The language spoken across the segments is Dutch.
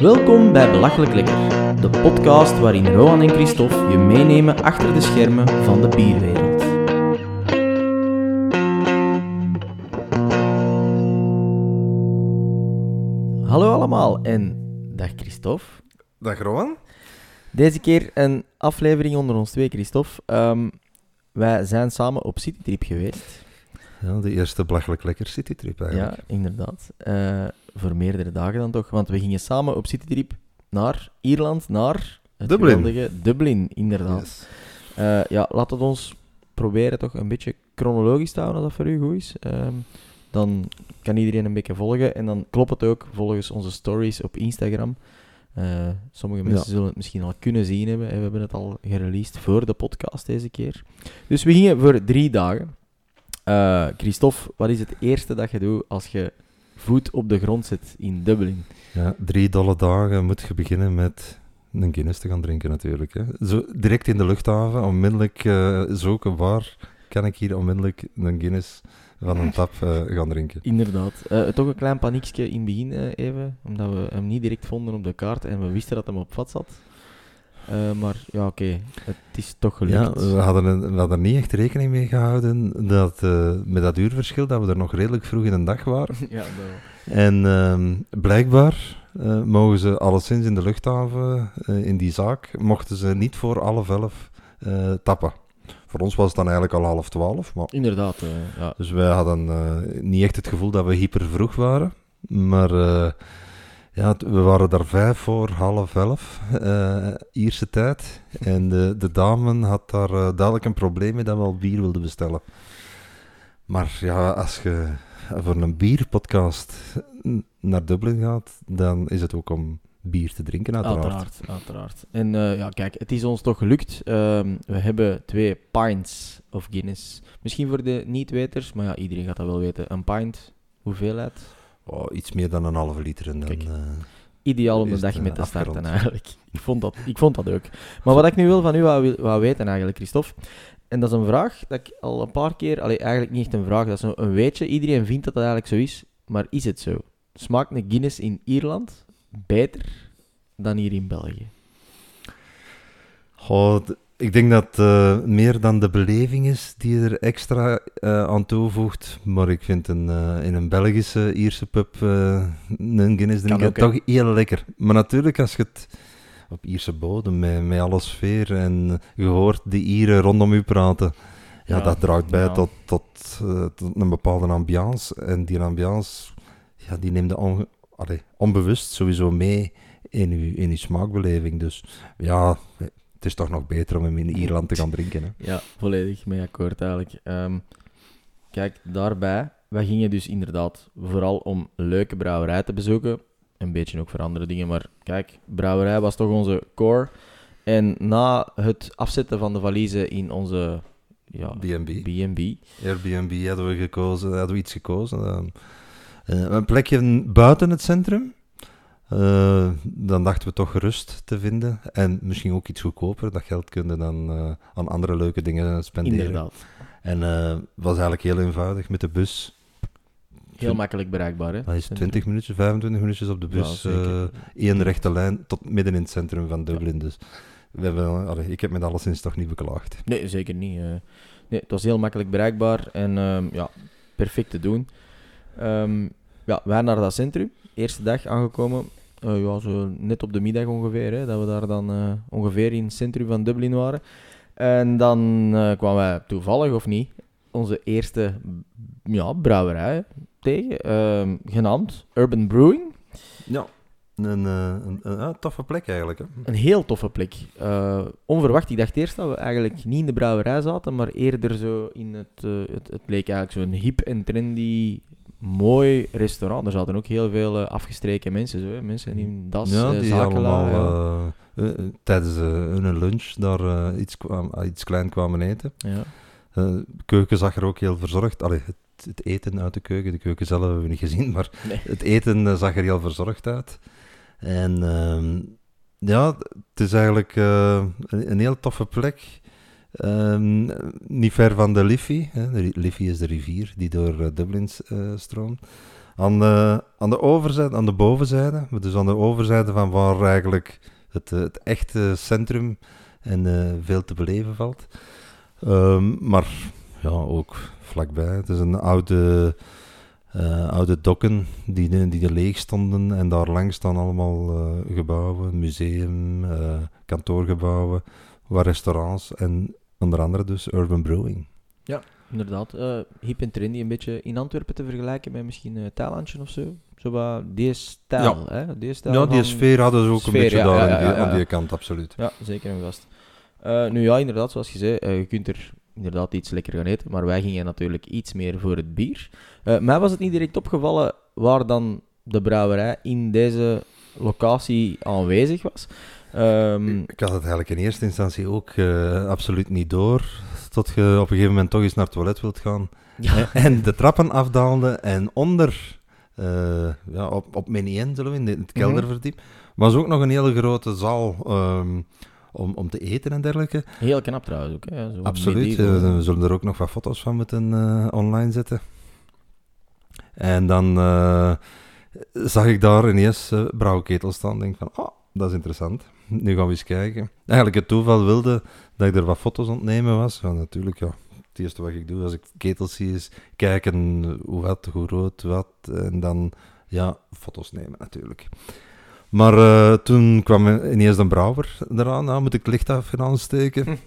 Welkom bij Belachelijk Lekker, de podcast waarin Rohan en Christophe je meenemen achter de schermen van de bierwereld. Hallo allemaal en dag Christophe. Dag Rowan. Deze keer een aflevering onder ons twee, Christophe. Ehm, wij zijn samen op citytrip geweest. Ja, de eerste belachelijk lekker citytrip eigenlijk. Ja, inderdaad. Eh, voor meerdere dagen dan toch. Want we gingen samen op citytrip naar Ierland, naar het Dublin. geweldige Dublin, inderdaad. Yes. Eh, ja, laten we ons proberen toch een beetje chronologisch te houden, als dat voor u goed is. Ehm, dan kan iedereen een beetje volgen. En dan klopt het ook volgens onze stories op Instagram. Eh, sommige mensen Ja. zullen het misschien al kunnen zien hebben. We hebben het al gereleased voor de podcast deze keer. Dus we gingen voor drie dagen. Eh, Christophe, wat is het eerste dat je doet als je voet op de grond zet in Dublin? Ja, drie dolle dagen moet je beginnen met een Guinness te gaan drinken natuurlijk. Hè. Zo, direct in de luchthaven, onmiddellijk eh, zoeken waar kan ik hier onmiddellijk een Guinness van een tap eh, gaan drinken. Inderdaad. Eh, toch een klein paniekje in het begin even, omdat we hem niet direct vonden op de kaart en we wisten dat hem op vat zat. Eh, maar ja, oké, het is toch Ja, gelukt. we hadden, een- we hadden er niet echt rekening mee gehouden dat eh, met dat uurverschil dat we er nog redelijk vroeg in de dag waren. ja, dat- En ehm, blijkbaar eh, mogen ze alleszins in de luchthaven, in die zaak, mochten ze niet voor half elf tappen. Voor ons was het dan eigenlijk al half twaalf, maar... inderdaad. ja. Dus wij hadden niet echt het gevoel dat we hyper vroeg waren. Maar ja, we waren daar vijf voor half elf, eh, Ierse tijd. En de, de dame had daar eh, duidelijk een probleem mee dat we al bier wilden bestellen. Maar ja, als je voor een bierpodcast naar Dublin gaat, dan is het ook om bier te drinken, uiteraard. Uiteraard, uiteraard. En eh, ja, kijk, het is ons toch gelukt. Ehm, we hebben twee pints of Guinness. Misschien voor de niet-weters, maar ja, iedereen gaat dat wel weten. Een pint, hoeveelheid? Oh, iets meer dan een halve liter. En dan, Kijk. eh, Ideaal om de dag mee te starten eigenlijk. Ik vond, dat, ik vond dat ook. Maar wat ik nu wil van u wou weten eigenlijk, Christophe, en dat is een vraag dat ik al een paar keer, allee, eigenlijk niet echt een vraag, dat is een, weetje. Iedereen vindt dat dat eigenlijk zo is, maar is het zo? Smaakt een Guinness in Ierland beter dan hier in België? Goh, ik denk dat eh, meer dan de beleving is die er extra eh, aan toevoegt. Maar ik vind een, eh, in een Belgische Ierse pub een Guinness drinken toch heel lekker. Maar natuurlijk, als je het op Ierse bodem, met, met alle sfeer en je hoort de Ieren rondom u praten, ja, Ja, dat draagt bij ja. tot, tot, tot een bepaalde ambiance. En die ambiance, ja, die neemt onge- allee, onbewust sowieso mee in uw, in uw smaakbeleving. Dus ja, is toch nog beter om hem in Ierland te gaan drinken. Hè? Ja, volledig mee akkoord eigenlijk. Ehm, kijk, daarbij, wij gingen dus inderdaad vooral om leuke brouwerij te bezoeken. Een beetje ook voor andere dingen, maar kijk, brouwerij was toch onze core. En na het afzetten van de valiezen in onze ja, B&B. B&B, Airbnb hadden we gekozen, hadden we iets gekozen. ehm, eh, een plekje buiten het centrum. Eh, dan dachten we toch gerust te vinden. En misschien ook iets goedkoper. Dat geld kunnen dan eh, aan andere leuke dingen spenderen. inderdaad, En eh, het was eigenlijk heel eenvoudig met de bus. heel makkelijk bereikbaar. Hè? Dat is 20 minuutjes, 25 minuutjes op de bus. eh, één rechte lijn tot midden in het centrum van Dublin. Dus we hebben, allee, ik heb met alleszins toch niet beklaagd. Nee, zeker niet. eh. nee, het was heel makkelijk bereikbaar en ehm, ja, perfect te doen. Ehm, ja, wij naar dat centrum. Eerste dag aangekomen. eh, ja, zo net op de middag ongeveer. Hè, dat we daar dan eh, ongeveer in het centrum van Dublin waren. En dan eh, kwamen wij toevallig, of niet, onze eerste ja, brouwerij tegen. ehm, genaamd Urban Brewing. Ja, een, een, een, toffe plek eigenlijk. Hè. Een heel toffe plek. Onverwacht. Ik dacht eerst dat we eigenlijk niet in de brouwerij zaten, maar eerder zo in het... het, het leek eigenlijk zo'n hip en trendy, mooi restaurant. Er zaten ook heel veel eh, afgestreken mensen, zo, hè. mensen in das, ja, eh, die allemaal ja. eh, tijdens hun lunch daar iets, kwam, ah, iets klein kwamen eten. Ja. De keuken zag er ook heel verzorgd. Allee, het, het eten uit de keuken, de keuken zelf hebben we niet gezien, maar Nee. het eten zag er heel verzorgd uit. En ehm, ja, het is eigenlijk een heel toffe plek. Ehm, niet ver van de Liffey. Hè. De Liffey is de rivier die door eh, Dublin eh, stroomt. Aan de, aan de overzijde, aan de bovenzijde, dus aan de overzijde van waar eigenlijk het, eh, het echte centrum en veel te beleven valt. Ehm, maar ja, ook vlakbij. Het is een oude, oude dokken die, die, er leeg stonden en daar langs staan allemaal gebouwen, museum, kantoorgebouwen, wat restaurants en onder andere dus Urban Brewing. Inderdaad. eh hip en trendy, een beetje in Antwerpen te vergelijken met misschien een Thailandje of zo. Zo wat deze stijl, hè? Deze stijl Ja, die sfeer hadden ze ook Sfeer, een beetje ja, daar ja, aan, ja, die, ja, aan ja. die kant, absoluut. Ja, zeker en vast. Eh, nu ja, inderdaad, zoals je zei, eh, je kunt er inderdaad iets lekker gaan eten, maar wij gingen natuurlijk iets meer voor het bier. Eh mij was het niet direct opgevallen waar dan de brouwerij in deze locatie aanwezig was. Ehm, Ik had het eigenlijk in eerste instantie ook eh, absoluut niet door. Tot je op een gegeven moment toch eens naar het toilet wilt gaan. ja, En de trappen afdaalde en onder, eh, ja, op, op 1 zullen we in het kelderverdiep, was ook nog een hele grote zaal ehm, om, om te eten en dergelijke. heel knap trouwens ook. Hè? Zo Absoluut. eh, we zullen er ook nog wat foto's van moeten eh, online zetten. En dan eh, zag ik daar ineens uh, brouwketel staan. denk van, oh, dat is interessant. Nu gaan we eens kijken. Eigenlijk het toeval wilde dat ik er wat foto's aan het nemen was. Ja, natuurlijk, ja. Het eerste wat ik doe als ik ketels zie is kijken hoe wat, hoe rood, wat. En dan, ja, foto's nemen natuurlijk. Maar eh, toen kwam ineens een brouwer eraan. Nou, moet ik het licht even aansteken? Hm. Ik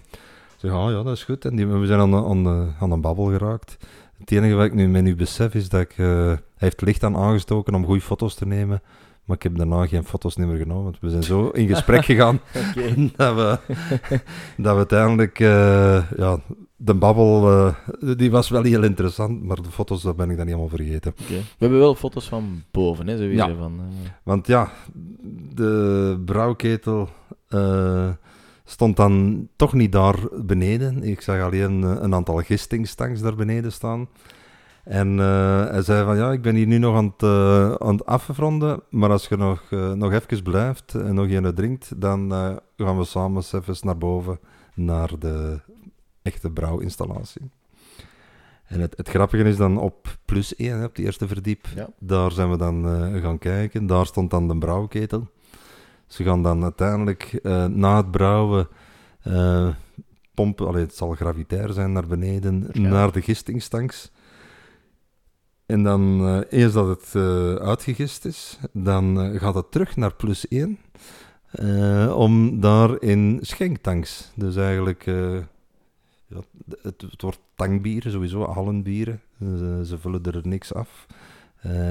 zeg, ah, ja, dat is goed. En die, we zijn aan, de- aan, aan een babbel geraakt. Het enige wat ik nu met nu besef is dat ik... eh, hij heeft licht aan aangestoken om goede foto's te nemen. Maar ik heb daarna geen foto's meer genomen. Want we zijn zo in gesprek gegaan dat, we, dat we uiteindelijk... eh, ja, de babbel, eh, die was wel heel interessant. Maar de foto's, dat ben ik dan helemaal vergeten. We hebben wel foto's van boven, hè. Ja. Van, eh, Want ja, de brouwketel stond dan toch niet daar beneden. Ik zag alleen een aantal gistingstanks daar beneden staan. En eh, hij zei van, ja, ik ben hier nu nog aan het, eh, aan het afronden, maar als je nog, eh, nog even blijft en nog een drinkt, dan gaan we samen even naar boven, naar de echte brouwinstallatie. En het, het grappige is dan op plus 1, hè, op de eerste verdiep, Ja. daar zijn we dan gaan kijken. Daar stond dan de brouwketel. Ze gaan dan uiteindelijk na het brouwen pompen, allee, het zal gravitair zijn, naar beneden, Ja. naar de gistingstanks. En dan, eh, eens dat het eh, uitgegist is, dan eh, gaat het terug naar plus 1. eh, om daar in schenktanks, dus eigenlijk, ja, het, het wordt tankbieren, sowieso, hallenbieren. Ze, vullen er niks af.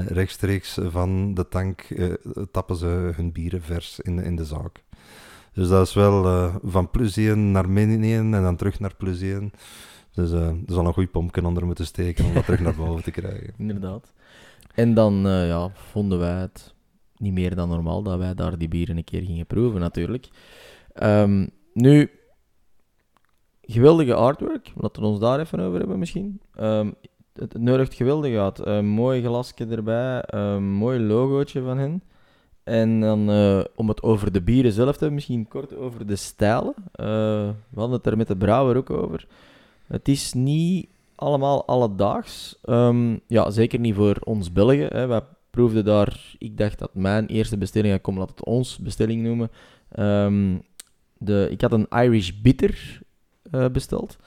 Rechtstreeks van de tank tappen ze hun bieren vers in, in de zaak. Dus dat is wel van plus 1 naar min 1 en dan terug naar plus 1. Dus eh, er zal een goed pompje onder moeten steken om dat terug naar boven te krijgen. Inderdaad. En dan eh, ja, vonden wij het niet meer dan normaal dat wij daar die bieren een keer gingen proeven, natuurlijk. Ehm, nu, geweldige artwork. Laten we ons daar even over hebben, misschien. Ehm, het, nodigt geweldig uit. Een mooi glasje erbij, mooi logootje van hen. En dan eh, om het over de bieren zelf te hebben, misschien kort over de stijlen. Eh, we hadden het er met de brouwer ook over. Het is niet allemaal alledaags. Ehm, ja, zeker niet voor ons Belgen. Hè. Wij proefden daar, ik dacht dat mijn eerste bestelling, ik kom laat het ons bestelling noemen. Ehm, de, ik had een Irish Bitter eh, besteld.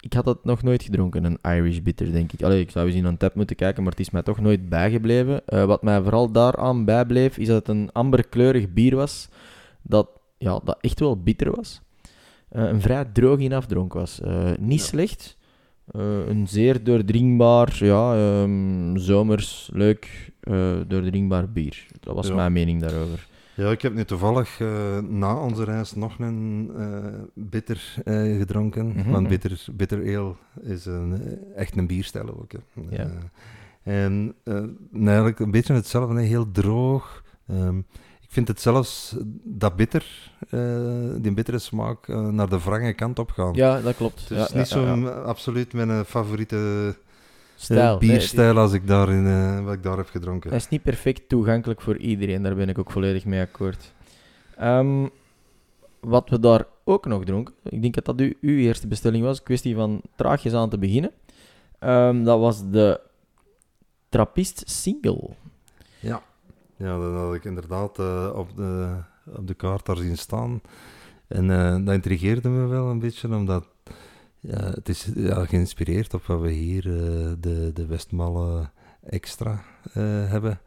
Ik had het nog nooit gedronken, een Irish Bitter, denk ik. Allee, ik zou eens in een tap moeten kijken, maar het is mij toch nooit bijgebleven. Eh, wat mij vooral daaraan bijbleef, is dat het een amberkleurig bier was, dat, ja, dat echt wel bitter was. Eh, een vrij droog in afdronk was. Eh, niet Ja. slecht. Eh, een zeer doordringbaar, ja, ehm, zomers, leuk, doordringbaar bier. Dat was Ja. mijn mening daarover. Ja, ik heb nu toevallig na onze reis nog een bitter eh, gedronken. Mhm. Want bitter, bitter ale is een, echt een bierstijl ook. Hè. Ja. En eigenlijk een beetje hetzelfde, heel droog. Ehm, vind het zelfs dat bitter, eh, die bittere smaak, eh, naar de wrange kant op gaan. Ja, dat klopt. Het is ja, niet ja, zo ja. absoluut mijn favoriete eh. Nee, bierstijl als ik daarin, eh, wat ik daar heb gedronken. Hij is niet perfect toegankelijk voor iedereen, daar ben ik ook volledig mee akkoord. Ehm, wat we daar ook nog dronken, ik denk dat dat u, uw eerste bestelling was, kwestie van traagjes aan te beginnen. Ehm, dat was de Trappist single. Ja. Dat had ik inderdaad eh, op, de, op de kaart daar zien staan. En eh, dat intrigeerde me wel een beetje, omdat ja, het is ja, geïnspireerd op wat we hier, eh, de, de Westmalle Extra, hebben.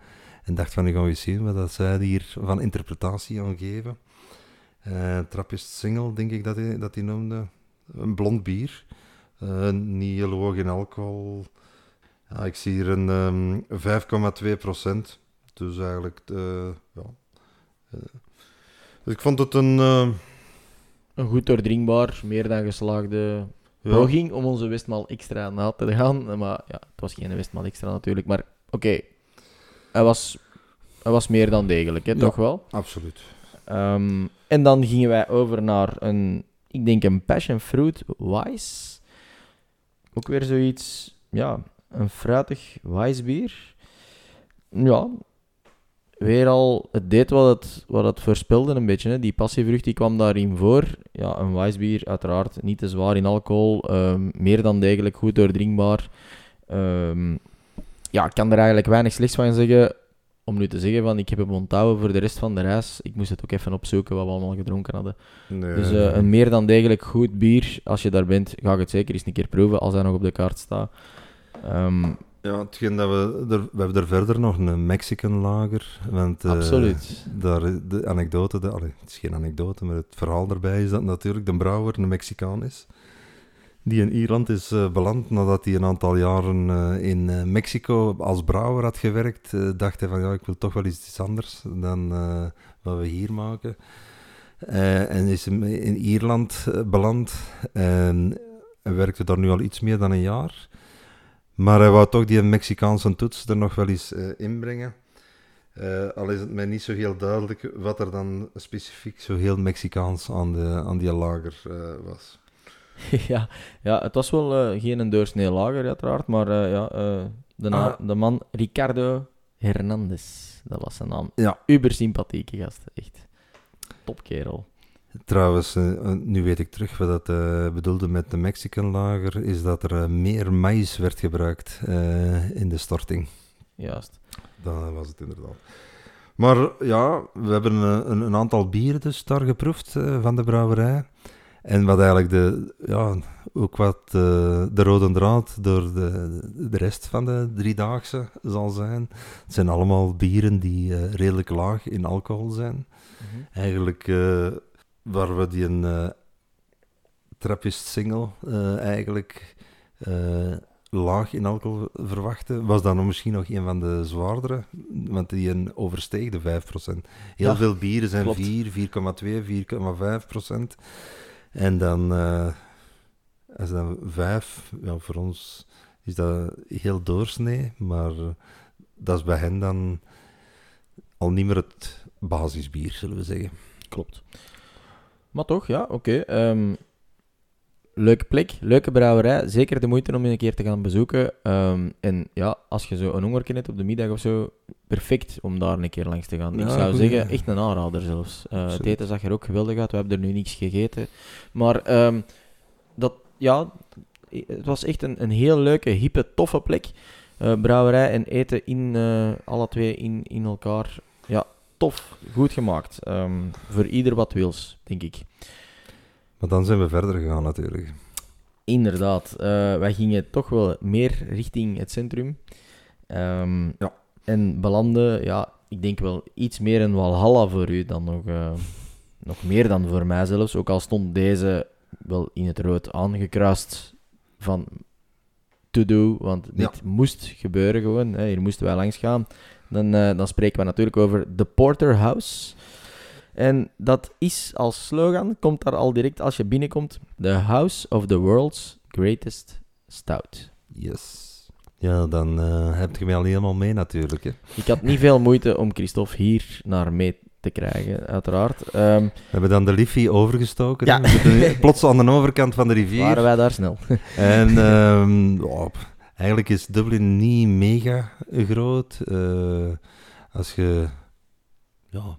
En dacht van, gaan we eens zien wat dat zij hier van interpretatie aan geven. Trappist Single, denk ik dat hij, dat noemde. Een blond bier. Niet heel hoog in alcohol. Ja, ik zie hier een ehm 5,2 procent. Dus eigenlijk, eh, ja. Eh, dus ik vond het een... eh, Een goed doordringbaar, meer dan geslaagde ja, poging om onze Westmaal extra na te gaan. Maar ja, het was geen Westmaal extra natuurlijk. Maar oké, hij, was, hij was meer dan degelijk, hè, Ja. toch wel? absoluut. Ehm, en dan gingen wij over naar een, ik denk een passion fruit wise. Ook weer zoiets, ja, een fruitig wise bier. Ja, weer al, het deed wat het, wat het voorspelde een beetje. Hè. Die passievrucht die kwam daarin voor. Ja, een wise bier, uiteraard niet te zwaar in alcohol. ehm, meer dan degelijk goed doordringbaar. Ehm, ja, ik kan er eigenlijk weinig slechts van zeggen om nu te zeggen van ik heb hem onthouden voor de rest van de reis. Ik moest het ook even opzoeken wat we allemaal gedronken hadden. Nee, Dus eh, een meer dan degelijk goed bier. Als je daar bent, ga ik het zeker eens een keer proeven als hij nog op de kaart staat. Ehm, Ja, hetgeen dat we... Er, we hebben er verder nog een Mexican lager. Want, eh, absoluut. Daar, de anekdote, de, allee, het is geen anekdote, maar het verhaal daarbij is dat natuurlijk de brouwer een Mexicaan is. Die in Ierland is eh, beland nadat hij een aantal jaren eh, in Mexico als brouwer had gewerkt. dacht hij van ja, ik wil toch wel iets anders dan wat we hier maken. En is in Ierland beland en werkte daar nu al iets meer dan een jaar. Maar hij wou toch die Mexicaanse toets er nog wel eens eh, inbrengen. Eh, al is het mij niet zo heel duidelijk wat er dan specifiek zo heel Mexicaans aan, de, aan die lager eh, was. ja, ja, het was wel geen doorsnee lager uiteraard, maar ja, de, Ah. de man Ricardo Hernandez, dat was zijn naam. Ja. Uber sympathieke gast, echt. Topkerel. Trouwens, eh, eh, nu weet ik terug wat dat eh, bedoelde met de Mexican lager, is dat er meer maïs werd gebruikt in de storting. Juist. Dat was het inderdaad. Maar ja, we hebben een, een aantal bieren dus daar geproefd van de brouwerij. En wat eigenlijk de, ja, ook wat de rode draad door de, de rest van de driedaagse zal zijn. Het zijn allemaal bieren die redelijk laag in alcohol zijn. Eigenlijk eh, waar we die een eh Trappist single eh, eigenlijk eh, laag in alcohol verwachten, was dan misschien nog een van de zwaardere, want die een oversteeg de 5%. Heel Ja, veel bieren zijn klopt. 4, 4,2, 4,5%. En dan, als dan 5, ja, voor ons is dat heel doorsnee, maar dat is bij hen dan al niet meer het basisbier, zullen we zeggen. Klopt. Maar toch, ja, oké. ehm, leuke plek, leuke brouwerij. Zeker de moeite om een keer te gaan bezoeken. Ehm, en ja, als je zo een hongerken hebt op de middag of zo, perfect om daar een keer langs te gaan. ik zou zeggen, echt een aanrader zelfs. Eh, het eten zag er ook geweldig uit. We hebben er nu niks gegeten. Maar ehm, dat, ja, het was echt een, een heel leuke, hippe, toffe plek. Eh, brouwerij en eten in, eh, alle twee in, in elkaar. Tof. Goed gemaakt. Ehm, voor ieder wat wils, denk ik. Maar dan zijn we verder gegaan natuurlijk. Inderdaad. eh, wij gingen toch wel meer richting het centrum. Ehm, Ja. En belanden, ja, ik denk wel iets meer een Walhalla voor u dan nog, eh, nog meer dan voor mij zelfs. Ook al stond deze wel in het rood aangekruist van to do, want dit moest gebeuren gewoon. Hè. Hier moesten wij langs gaan. Dan, eh, dan spreken we natuurlijk over The Porter House. En dat is als slogan, komt daar al direct als je binnenkomt, The House of the World's Greatest Stout. Yes. Ja, dan eh, heb je mij al helemaal mee natuurlijk. Hè. Ik had niet veel moeite om Christophe hier naar mee te krijgen, uiteraard. Ehm, We hebben dan de Liffey overgestoken. Ja. Plots aan de overkant van de rivier. waren wij daar snel. En ehm, ja, p- eigenlijk is Dublin niet mega groot. Eh, als je ja,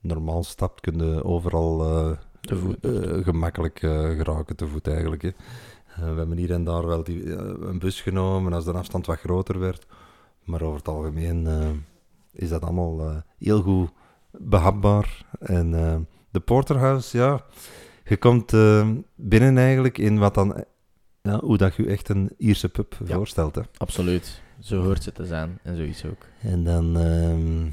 normaal stapt, kun je overal eh, Te voet. eh, gemakkelijk geraken te voet eigenlijk. Hè. We hebben hier en daar wel die, een bus genomen. Als de afstand wat groter werd, Maar over het algemeen is dat allemaal heel goed behapbaar. En de Porterhouse, ja, je komt binnen eigenlijk in wat dan, ja, hoe dat je echt een Ierse pub Ja. voorstelt. Hè. Absoluut. Zo hoort ze te zijn. En zoiets ook. En dan ehm,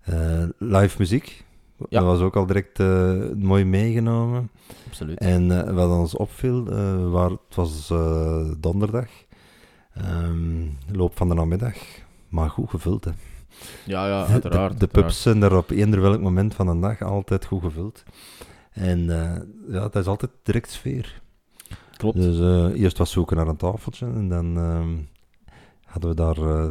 eh, live muziek. Ja. Dat was ook al direct eh, mooi meegenomen. Absoluut. En eh, wat ons opviel, waar, het was donderdag, ehm, loop van de namiddag, maar goed gevuld. Hè. Ja, ja, uiteraard. de, de uiteraard. pubs zijn er op eender welk moment van de dag altijd goed gevuld. En ja, dat is altijd direct sfeer. Klopt. Dus eh, eerst was zoeken naar een tafeltje en dan ehm, hadden we daar eh,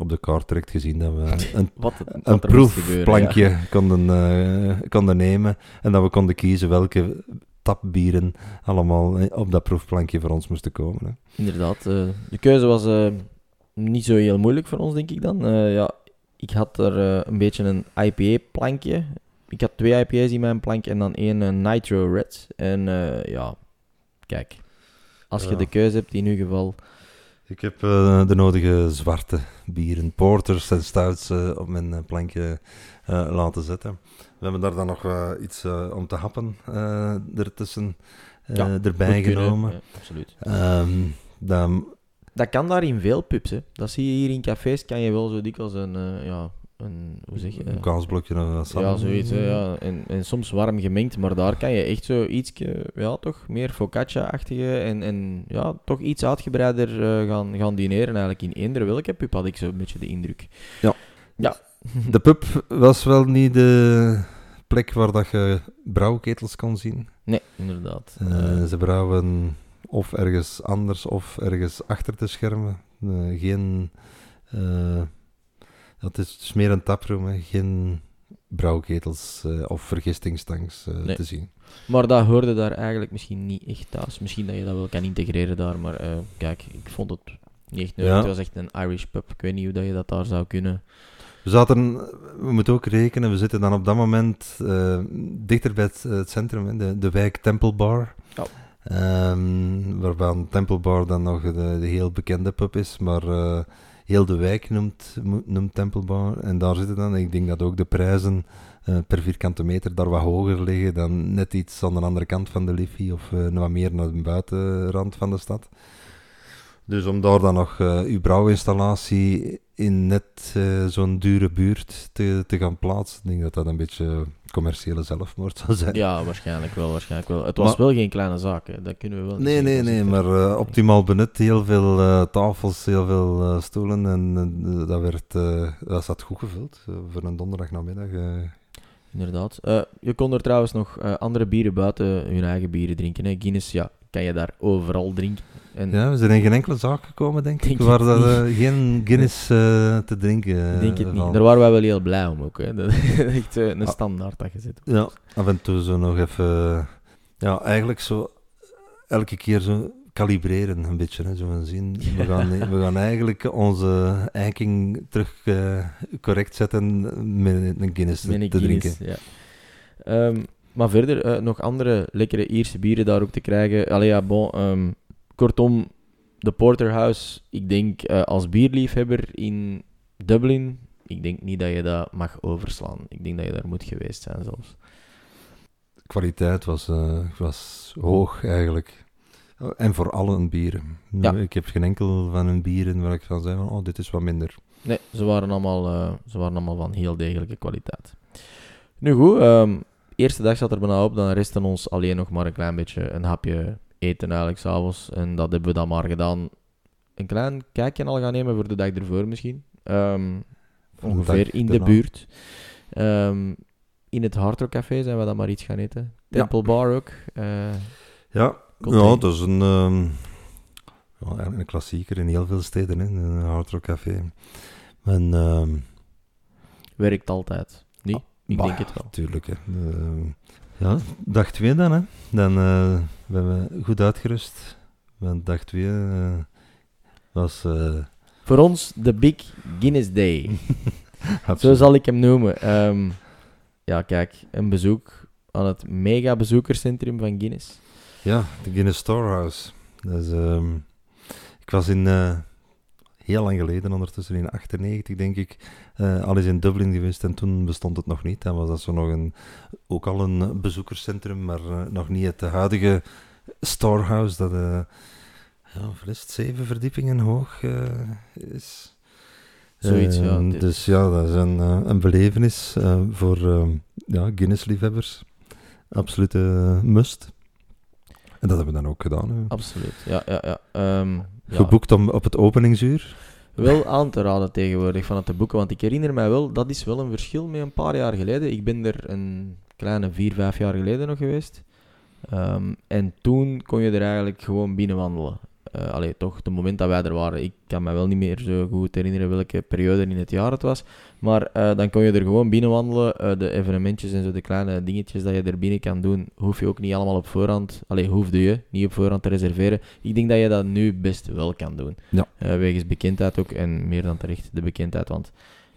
op de kaart direct gezien dat we een, Wat, wat een moest proefplankje konden, eh, konden nemen en dat we konden kiezen welke tapbieren allemaal op dat proefplankje voor ons moesten komen. Hè. Inderdaad. de keuze was niet zo heel moeilijk voor ons, denk ik dan. Ja, ik had er een beetje een IPA-plankje. Ik had twee IPA's in mijn plank en dan één Nitro Red. En ja, kijk. Als je de keuze hebt in ieder geval... Ik heb eh, de nodige zwarte bieren, porters en stouts eh, op mijn eh, plankje laten zetten. We hebben daar dan nog iets om te happen ertussen Ja, erbij genomen. Ja, absoluut. Ehm, dan, Dat kan daar in veel pubs, hè. Dat zie je hier in cafés, kan je wel zo dikwijls een... ja, een hoe zeg je... een kaasblokje wat Ja, zoiets. Hè, ja. En, en soms warm gemengd, maar daar kan je echt zo iets, ja, toch meer focaccia-achtige en, en ja, toch iets uitgebreider eh, gaan, gaan dineren. Eigenlijk in eender welke pub had ik zo een beetje de indruk. Ja. Ja. De pub was wel niet de plek waar dat je brouwketels kon zien. Nee, inderdaad. Eh, Eh, ze brouwen of ergens anders of ergens achter de schermen. Eh, geen... eh, dat is, is meer een taproom, hè. geen brouwketels eh, of vergistingstanks eh, Nee. te zien. maar dat hoorde daar eigenlijk misschien niet echt thuis. Misschien dat je dat wel kan integreren daar, maar eh, kijk, ik vond het niet echt nodig. Ja. Het was echt een Irish pub. Ik weet niet hoe dat je dat daar zou kunnen. We zaten, we moeten ook rekenen, we zitten dan op dat moment dichter bij het, het centrum, de, de wijk Temple Bar. Ja. Ehm, waarvan Temple Bar dan nog de, de heel bekende pub is, maar heel de wijk noemt, noemt Temple Bar. En daar zitten dan, ik denk dat ook de prijzen eh, per vierkante meter daar wat hoger liggen dan net iets aan de andere kant van de Liffey of eh, wat meer naar de buitenrand van de stad. Dus om daar dan nog eh, uw brouwinstallatie in net zo'n dure buurt te, te gaan plaatsen, ik denk dat dat een beetje commerciële zelfmoord zou zijn. Ja, waarschijnlijk wel, waarschijnlijk wel. Het was Maar- wel geen kleine zaak, hè. dat kunnen we wel Nee, nee, nee, maar eh, optimaal benut. Heel veel eh, tafels, heel veel eh, stoelen. En dat, werd, dat zat goed gevuld voor een donderdagnamiddag. eh. Inderdaad. Je kon er trouwens nog andere bieren buiten hun eigen bieren drinken. Hè. Guinness, ja, kan je daar overal drinken. En Ja, we zijn in geen enkele zaak gekomen, denk ik, Denk waar het dat, niet. eh, geen Guinness eh, te drinken eh, ik denk het niet. valt. Daar waren wij wel heel blij om ook. Hè. Dat is echt eh, een Ah. standaard dat je zit. Ja, af en toe zo nog even... Ja, eigenlijk zo elke keer zo kalibreren een beetje. Hè, zo van zien. We, gaan, we gaan eigenlijk onze eiking terug eh, correct zetten met een Guinness Met een te Guinness, drinken. Ja. Ehm, maar verder, eh, nog andere lekkere Ierse bieren daar ook te krijgen. Allee, ja, bon, ehm, kortom, de Porterhouse, ik denk eh, als bierliefhebber in Dublin, ik denk niet dat je dat mag overslaan. Ik denk dat je daar moet geweest zijn zelfs. kwaliteit was, eh, was hoog eigenlijk. Oh, En voor alle bieren. Ja. Ik heb geen enkel van hun bieren waar ik van zei, van, oh, dit is wat minder. Nee, ze waren allemaal, ze waren allemaal van heel degelijke kwaliteit. Nu goed, ehm, eerste dag zat er bijna op, dan restte ons alleen nog maar een klein beetje een hapje eten eigenlijk s'avonds. En dat hebben we dan maar gedaan. Een klein kijkje al gaan nemen voor de dag ervoor misschien. Ehm, ongeveer in de buurt. Ehm, in het Hard Rock Café zijn we dan maar iets gaan eten. Ja. Temple Bar ook. eh, Ja, ja dat is een, ja, eigenlijk een klassieker in heel veel steden, hè, een Hard Rock Café. En, werkt altijd. Niet? Ik bah, denk het wel. Tuurlijk, hè. Ehm, ja, dag 2 dan, hè. Dan eh, we hebben we goed uitgerust. Want dag 2 eh, was... eh, Voor ons de Big Guinness Day. Zo zal ik hem noemen. Ehm, ja, kijk, een bezoek aan het mega bezoekerscentrum van Guinness. Ja, de Guinness Storehouse. Dat is, ehm, ik was in, eh, heel lang geleden, ondertussen in 98 denk ik, uh, al eens in Dublin geweest en toen bestond het nog niet. Dan was dat zo nog een, ook al een bezoekerscentrum, maar uh, nog niet het huidige storehouse dat uh, ja, zeven verdiepingen hoog is. Zoiets, ja. Ehm, dus ja, dat is een, een belevenis voor ja, Guinness-liefhebbers. Absolute must. En dat hebben we dan ook gedaan. Absoluut, ja. ja, ja. Um, Geboekt om, op het openingsuur? Wel aan te raden tegenwoordig van het te boeken, want ik herinner mij wel, dat is wel een verschil met een paar jaar geleden. Ik ben er een kleine vier, vijf jaar geleden nog geweest. Um, en toen kon je er eigenlijk gewoon binnen wandelen. Uh, allee, toch, de moment dat wij er waren, ik kan me wel niet meer zo goed herinneren welke periode in het jaar het was. Maar uh, dan kon je er gewoon binnen wandelen. Uh, de evenementjes en zo, de kleine dingetjes dat je er binnen kan doen, hoef je ook niet allemaal op voorhand. Allee, hoefde je niet op voorhand te reserveren. Ik denk dat je dat nu best wel kan doen. Ja. wegens bekendheid ook en meer dan terecht de bekendheid. Want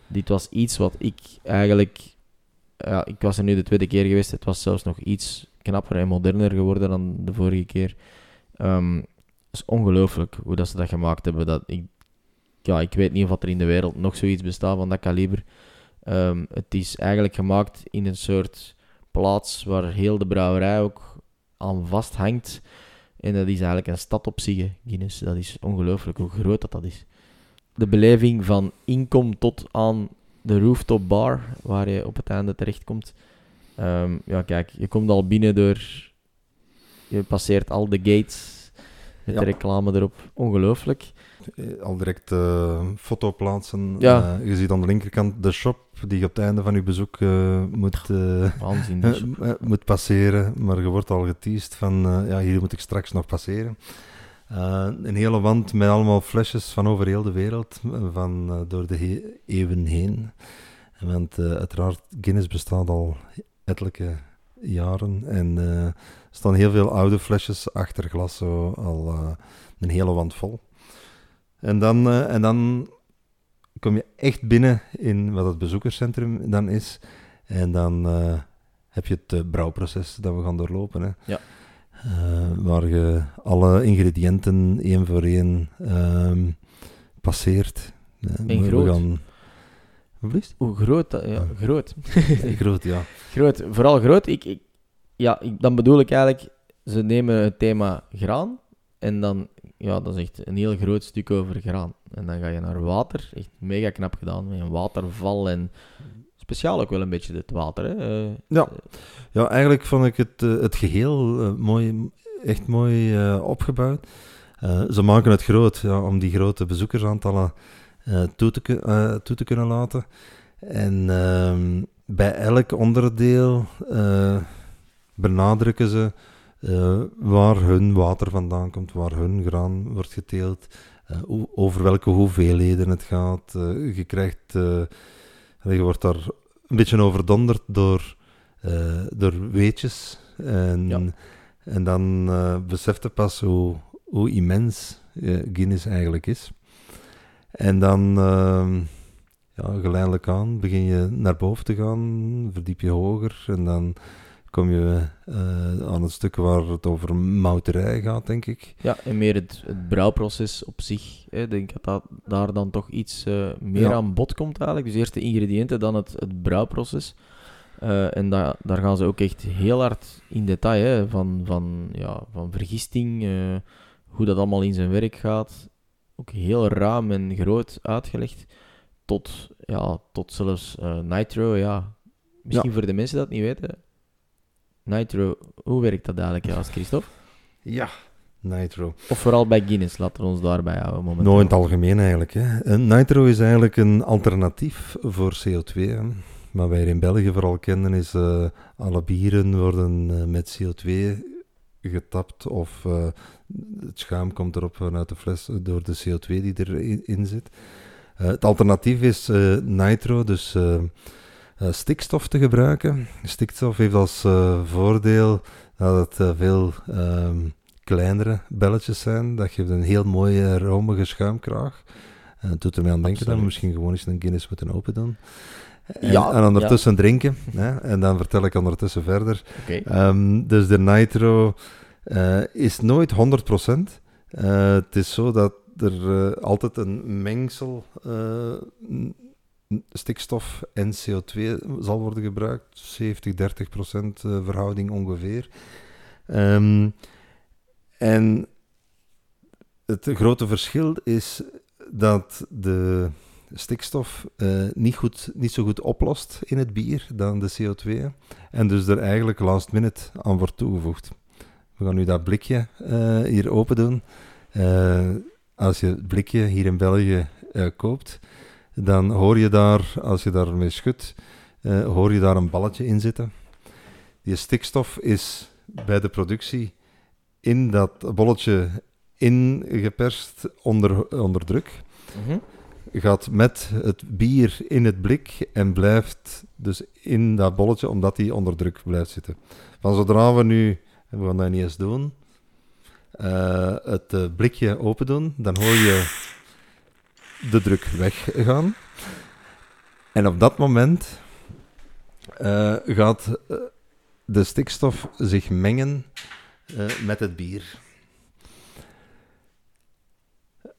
dit was iets wat ik eigenlijk. Ja, ik was er nu de tweede keer geweest. Het was zelfs nog iets knapper en moderner geworden dan de vorige keer. Um, is ongelooflijk hoe dat ze dat gemaakt hebben. Dat ik, ja, ik weet niet of er in de wereld nog zoiets bestaat van dat kaliber. Um, het is eigenlijk gemaakt in een soort plaats waar heel de brouwerij ook aan vasthangt. En dat is eigenlijk een stad op zich, Guinness. Dat is ongelooflijk hoe groot dat, dat is. De beleving van inkom tot aan de rooftop bar, waar je op het einde terechtkomt. Um, ja, kijk, je komt al binnen door... Je passeert al de gates met de reclame erop. Ongelooflijk. Eh, al direct uh, foto plaatsen. Ja. Uh, je ziet aan de linkerkant de shop die je op het einde van je bezoek uh, moet, Waanzin, moet passeren. Maar je wordt al geteased van, ja, hier moet ik straks nog passeren. een hele wand met allemaal flesjes van over heel de wereld, van door de eeuwen heen. Want uiteraard, Guinness bestaat al ettelijke jaren. En er staan heel veel oude flesjes achter glas, zo al een hele wand vol. En dan, uh, en dan kom je echt binnen in wat het bezoekerscentrum dan is. En dan heb je het brouwproces dat we gaan doorlopen. Hè. Ja. waar je alle ingrediënten één voor één ehm, passeert. En groot. Gaan, hoe groot? Dat, ja, groot. groot, ja. groot. Vooral groot. Ik, ik, ja, ik, dan bedoel ik eigenlijk, ze nemen het thema graan en dan, ja, dat is echt een heel groot stuk over graan. En dan ga je naar water, echt mega knap gedaan, met een waterval en speciaal ook wel een beetje het water. Hè? Uh, ja. ja, eigenlijk vond ik het, uh, het geheel uh, mooi, echt mooi opgebouwd. ze maken het groot, ja, om die grote bezoekersaantallen toe, te, toe te kunnen laten. En uh, bij elk onderdeel benadrukken ze waar hun water vandaan komt, waar hun graan wordt geteeld, over welke hoeveelheden het gaat. je krijgt, je wordt daar een beetje overdonderd door, door weetjes. En, ja. en dan beseft je pas hoe, hoe immens Guinness eigenlijk is. En dan, uh, ja, geleidelijk aan, begin je naar boven te gaan, verdiep je hoger en dan kom je uh, aan het stuk waar het over mouterij gaat, denk ik. Ja, en meer het, het brouwproces op zich. Ik denk dat, dat daar dan toch iets uh, meer aan bod komt eigenlijk. Dus eerst de ingrediënten, dan het, het brouwproces. Uh, en da daar gaan ze ook echt heel hard in detail, hè, van, van, ja, van vergisting, hoe dat allemaal in zijn werk gaat ook heel ruim en groot uitgelegd. Tot, ja, tot zelfs Nitro, ja. Misschien voor de mensen dat niet weten. Nitro, hoe werkt dat eigenlijk, ja, als Christophe? Ja, Nitro. Of vooral bij Guinness, laten we ons daarbij houden. Momenteel. Nou, in het algemeen eigenlijk. Hè. Nitro is eigenlijk een alternatief voor CO2. Hè. Maar wij in België vooral kennen is uh, alle bieren worden uh, met CO2 getapt of uh, het schuim komt erop vanuit de fles door de CO2 die erin in zit. Het alternatief is nitro, dus stikstof te gebruiken. Stikstof heeft als voordeel dat het veel um, kleinere belletjes zijn. Dat geeft een heel mooie romige schuimkraag. En het doet er mij aan denken dat we misschien gewoon eens een Guinness moeten open doen. En, ja, en ondertussen ja. drinken. Hè? En dan vertel ik ondertussen verder. Okay. Um, dus de nitro uh, is nooit 100%. Uh, het is zo dat er eh, altijd een mengsel eh, stikstof en CO2 zal worden gebruikt. 70, 30 procent eh, verhouding ongeveer. Ehm, en het grote verschil is dat de stikstof eh, niet, goed, niet zo goed oplost in het bier dan de CO2. En dus er eigenlijk last minute aan wordt toegevoegd. We gaan nu dat blikje eh, hier open doen. Als je het blikje hier in België koopt, dan hoor je daar, als je daarmee schudt, eh, hoor je daar een balletje in zitten. Die stikstof is bij de productie in dat bolletje ingeperst onder, onder druk Mhm. gaat met het bier in het blik en blijft dus in dat bolletje, omdat die onder druk blijft zitten. Van zodra we nu, en we gaan dat niet eens doen, eh, het eh, blikje open doen, dan hoor je de druk weggaan. En op dat moment eh, gaat eh, de stikstof zich mengen eh, met het bier.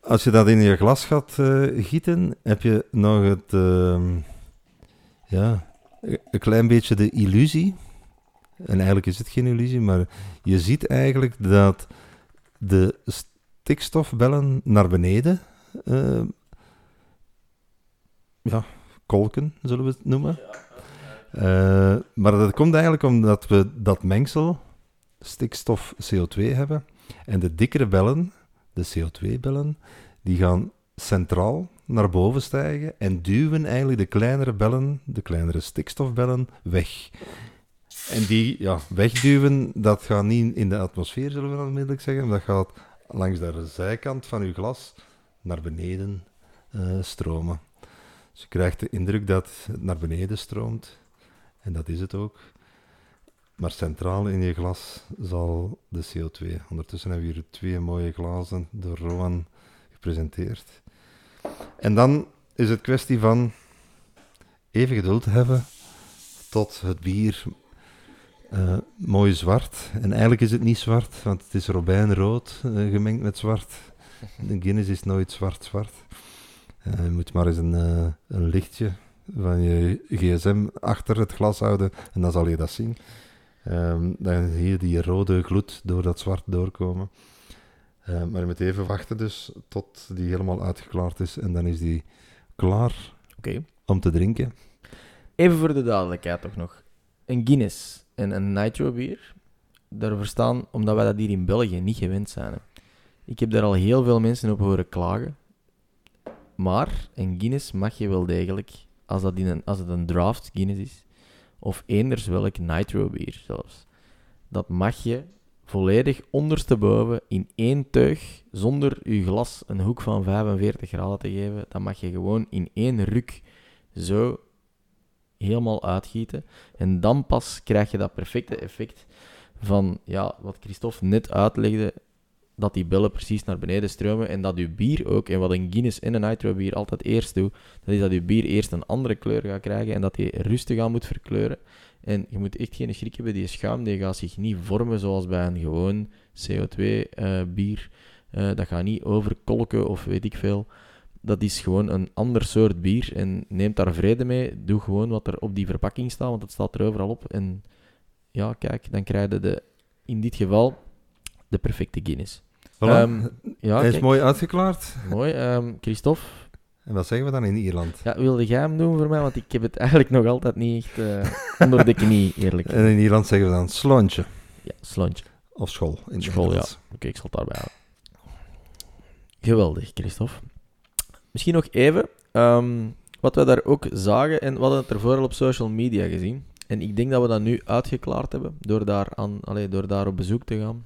Als je dat in je glas gaat gieten, heb je nog het, ja, een klein beetje de illusie. En eigenlijk is het geen illusie, maar je ziet eigenlijk dat de stikstofbellen naar beneden, ja, kolken zullen we het noemen. Eh, maar dat komt eigenlijk omdat we dat mengsel stikstof-CO2 hebben. En de dikkere bellen, de CO2-bellen, die gaan centraal naar boven stijgen en duwen eigenlijk de kleinere bellen, de kleinere stikstofbellen, weg. En die ja, wegduwen, dat gaat niet in de atmosfeer, zullen we onmiddellijk zeggen, dat gaat langs de zijkant van uw glas naar beneden eh, stromen. Dus je krijgt de indruk dat het naar beneden stroomt, en dat is het ook. Maar centraal in je glas zal de CO2. Ondertussen hebben we hier twee mooie glazen door Rowan gepresenteerd. En dan is het kwestie van even geduld hebben tot het bier eh, mooi zwart. En eigenlijk is het niet zwart, want het is robijnrood eh, gemengd met zwart. De Guinness is nooit zwart-zwart. Eh, je moet maar eens een, eh, een lichtje van je gsm achter het glas houden en dan zal je dat zien. Ehm, dan zie je die rode gloed door dat zwart doorkomen. Eh, maar je moet even wachten dus tot die helemaal uitgeklaard is en dan is die klaar Oké. om te drinken. Even voor de duidelijkheid toch nog. Een Guinness en een Nitro bier, daar verstaan omdat wij dat hier in België niet gewend zijn. hè. Ik heb daar al heel veel mensen op horen klagen. Maar een Guinness mag je wel degelijk, als, dat in een, als het een draft Guinness is, of eenders welk Nitro bier zelfs, dat mag je volledig ondersteboven in één teug, zonder je glas een hoek van 45 graden te geven, dat mag je gewoon in één ruk zo helemaal uitgieten. En dan pas krijg je dat perfecte effect van ja, wat Christophe net uitlegde, dat die bellen precies naar beneden stromen en dat je bier ook, en wat een Guinness en een Nitro bier altijd eerst doet, dat is dat je bier eerst een andere kleur gaat krijgen en dat die rustig aan moet verkleuren. En je moet echt geen schrik hebben, die schuim die gaat zich niet vormen zoals bij een gewoon CO2-bier. Eh, dat gaat niet overkolken of weet ik veel. Dat is gewoon een ander soort bier. En neem daar vrede mee. Doe gewoon wat er op die verpakking staat, want het staat er overal op. En ja, kijk, dan krijg je de, in dit geval de perfecte Guinness. Voilà. Ehm, ja, Hij is kijk, mooi uitgeklaard. mooi. Ehm, Christophe, En wat zeggen we dan in Ierland? ja, wilde jij hem doen voor mij? Want ik heb het eigenlijk nog altijd niet echt eh, onder de knie, eerlijk. En in Ierland zeggen we dan slontje. Ja, slontje. Of school. In het School, ja. Oké, ik zal het daarbij houden. Geweldig, Christophe. Misschien nog even, ehm, wat we daar ook zagen, en we hadden het ervoor al op social media gezien. En ik denk dat we dat nu uitgeklaard hebben, door daar, aan, allee, door daar op bezoek te gaan.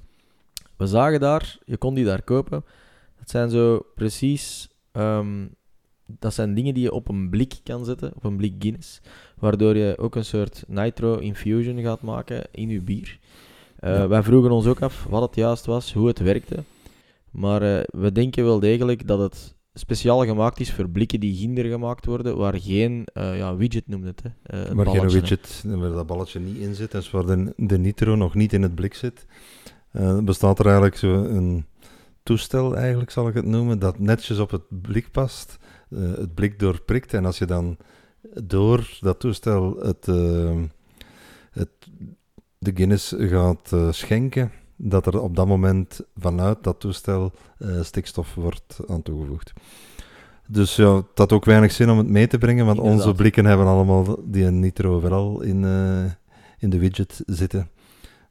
We zagen daar, je kon die daar kopen. Dat zijn zo precies, ehm, dat zijn dingen die je op een blik kan zetten, op een blik Guinness. Waardoor je ook een soort nitro infusion gaat maken in je bier. Eh, Ja. Wij vroegen ons ook af wat het juist was, hoe het werkte. Maar eh, we denken wel degelijk dat het speciaal gemaakt is voor blikken die ginder gemaakt worden, waar geen eh, ja, widget noemde het. Hè. Maar geen widget waar dat balletje niet in zit. Dus waar de, de nitro nog niet in het blik zit. Eh, bestaat er eigenlijk zo een toestel eigenlijk, zal ik het noemen, dat netjes op het blik past, eh, het blik doorprikt. En als je dan door dat toestel het, eh, het, de Guinness gaat schenken, dat er op dat moment vanuit dat toestel stikstof wordt aan toegevoegd. Dus ja, het had ook weinig zin om het mee te brengen, want onze blikken hebben allemaal die nitro overal in, in de widget zitten.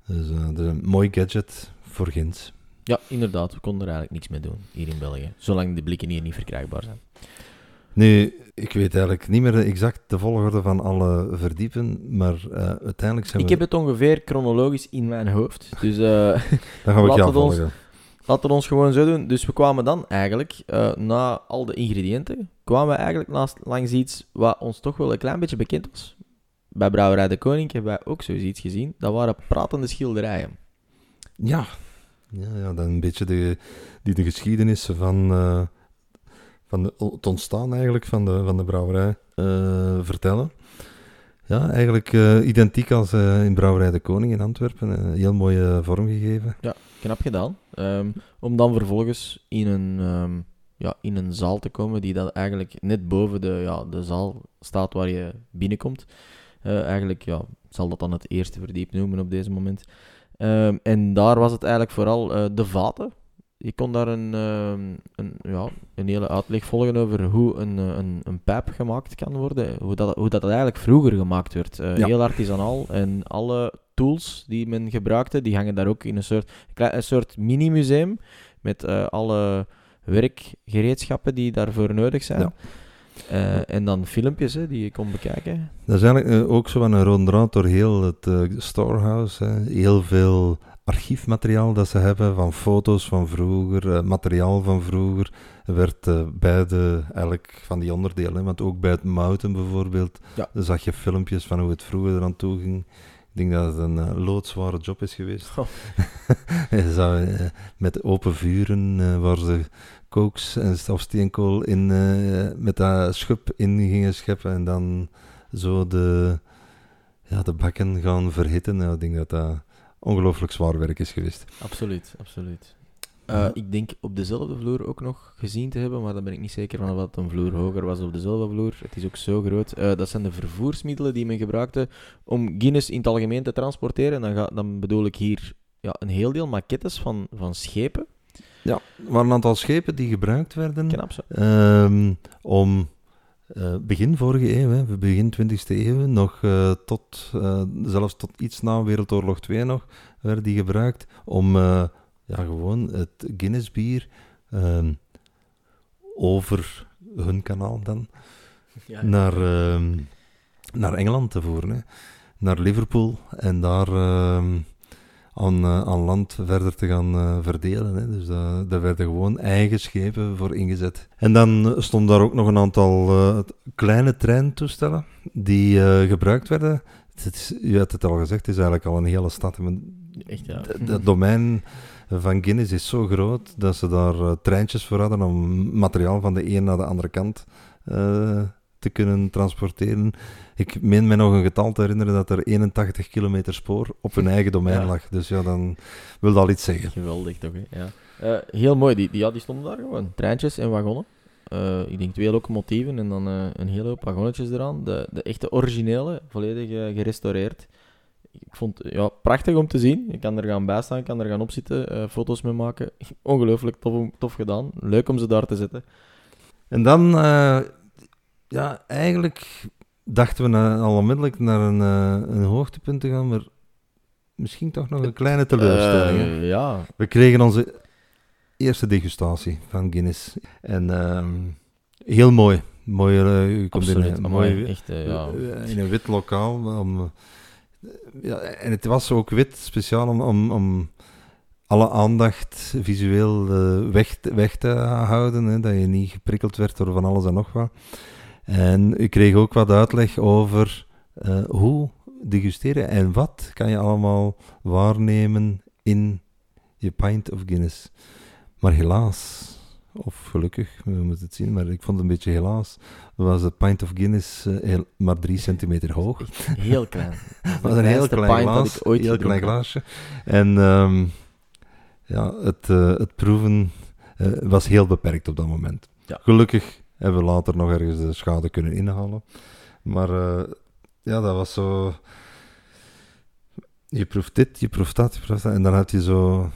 Dus eh, dat is een mooi gadget voor Gins. Ja, inderdaad. We konden er eigenlijk niks mee doen hier in België. Zolang de blikken hier niet verkrijgbaar zijn. Nu, ik weet eigenlijk niet meer exact de volgorde van alle verdiepen, maar eh, uiteindelijk zijn Ik we... heb het ongeveer chronologisch in mijn hoofd. Dus eh, Dan gaan we we ons- laten we ons gewoon zo doen. Dus we kwamen dan eigenlijk, eh, na al de ingrediënten, kwamen we eigenlijk naast, langs iets wat ons toch wel een klein beetje bekend was. Bij Brouwerij de Koning hebben wij ook zoiets gezien. Dat waren pratende schilderijen. Ja. Ja, ja, dan een beetje de, die de geschiedenis van, eh, van de, het ontstaan eigenlijk van de, van de brouwerij eh, vertellen. Ja, eigenlijk eh, identiek als in Brouwerij de Koning in Antwerpen. Eh, heel mooie vorm gegeven. Knap gedaan. Ehm, om dan vervolgens in een, ehm, ja, in een zaal te komen die dan eigenlijk net boven de, ja, de zaal staat waar je binnenkomt. Eh, eigenlijk ja, zal dat dan het eerste verdiep noemen op deze moment. Ehm, en daar was het eigenlijk vooral eh, de vaten. Je kon daar een, ehm, een, ja, een hele uitleg volgen over hoe een, eh, een, een pijp gemaakt kan worden. Hoe dat, hoe dat eigenlijk vroeger gemaakt werd. Ja. Heel artisanaal. En alle tools die men gebruikte, die hangen daar ook in een soort, een soort mini-museum. Met alle werkgereedschappen die daarvoor nodig zijn. Ja. Eh, en dan filmpjes hè, die je kon bekijken. Dat is eigenlijk eh, ook zo een rode draad door heel het eh, storehouse. Hè. Heel veel archiefmateriaal dat ze hebben van foto's van vroeger, materiaal van vroeger, werd bij de, elk van die onderdelen, want ook bij het mouten bijvoorbeeld, Ja. zag je filmpjes van hoe het vroeger eraan toe ging. Ik denk dat het een loodzware job is geweest. Oh. Met open vuren, waar ze kooks en of steenkool in, eh, met dat schub in gingen scheppen en dan zo de, ja, de bakken gaan verhitten. Nou, ik denk dat dat ongelooflijk zwaar werk is geweest. Absoluut, absoluut. Eh, Ja. Ik denk op dezelfde vloer ook nog gezien te hebben, maar daar ben ik niet zeker van of het een vloer hoger was op dezelfde vloer. Het is ook zo groot. Eh, dat zijn de vervoersmiddelen die men gebruikte om Guinness in het algemeen te transporteren. Dan, ga, dan bedoel ik hier ja, een heel deel maquettes van, van schepen. Ja, er waren een aantal schepen die gebruikt werden ehm, om eh, begin vorige eeuw, hè, begin 20e eeuw, nog eh, tot, eh, zelfs tot iets na Wereldoorlog 2 nog, werden die gebruikt om ja, gewoon het Guinness bier ehm, over hun kanaal dan Ja, naar, ehm, naar Engeland te voeren. Hè. Naar Liverpool en daar aan, eh, aan land verder te gaan eh, verdelen. Hè. Dus da- daar werden gewoon eigen schepen voor ingezet. En dan stonden daar ook nog een aantal eh, kleine treintoestellen die gebruikt werden. Het is, je had het al gezegd, het is eigenlijk al een hele stad. Echt, ja. Het domein van Guinness is zo groot dat ze daar treintjes voor hadden om materiaal van de een naar de andere kant te kunnen transporteren. Ik meen me nog een getal te herinneren dat er 81 kilometer spoor op hun eigen domein Ja. lag. Dus ja, dan wil dat al iets zeggen. Geweldig toch, hè? Ja. Eh, heel mooi, die, die, ja, die stonden daar gewoon. Treintjes en wagonnen. Eh, ik denk twee locomotieven en dan eh, een hele hoop wagonnetjes eraan. De, de echte originele, volledig gerestaureerd. Ik vond het ja, prachtig om te zien. Ik kan er gaan bij staan, ik kan er gaan opzitten, foto's mee maken. Ongelooflijk tof, tof gedaan. Leuk om ze daar te zetten. En dan, ja, eigenlijk dachten we na- al onmiddellijk naar een, eh, een hoogtepunt te gaan, maar misschien toch nog een kleine teleurstelling. Eh, ja, We kregen onze eerste degustatie van Guinness. En ehm, heel mooi. Mooi, eh, je komt in een, mooi, echt, ja. in een wit lokaal. Om, ja, en het was ook wit, speciaal om, om, om alle aandacht visueel weg, te- weg te houden. Hè, dat je niet geprikkeld werd door van alles en nog wat. En ik kreeg ook wat uitleg over eh, hoe degusteren en wat kan je allemaal waarnemen in je pint of Guinness. Maar helaas, of gelukkig, we moeten het zien, maar ik vond het een beetje helaas, was de pint of Guinness eh, heel- maar drie centimeter hoog. Heel klein. Het was een heel klein dat glaas, ooit heel klein glaasje. En ehm, ja, het, eh, het proeven was heel beperkt op dat moment. Ja. Gelukkig hebben we later nog ergens de schade kunnen inhalen. Maar eh, ja, dat was zo... Je proeft dit, je proeft dat, je proeft dat. En dan had je zo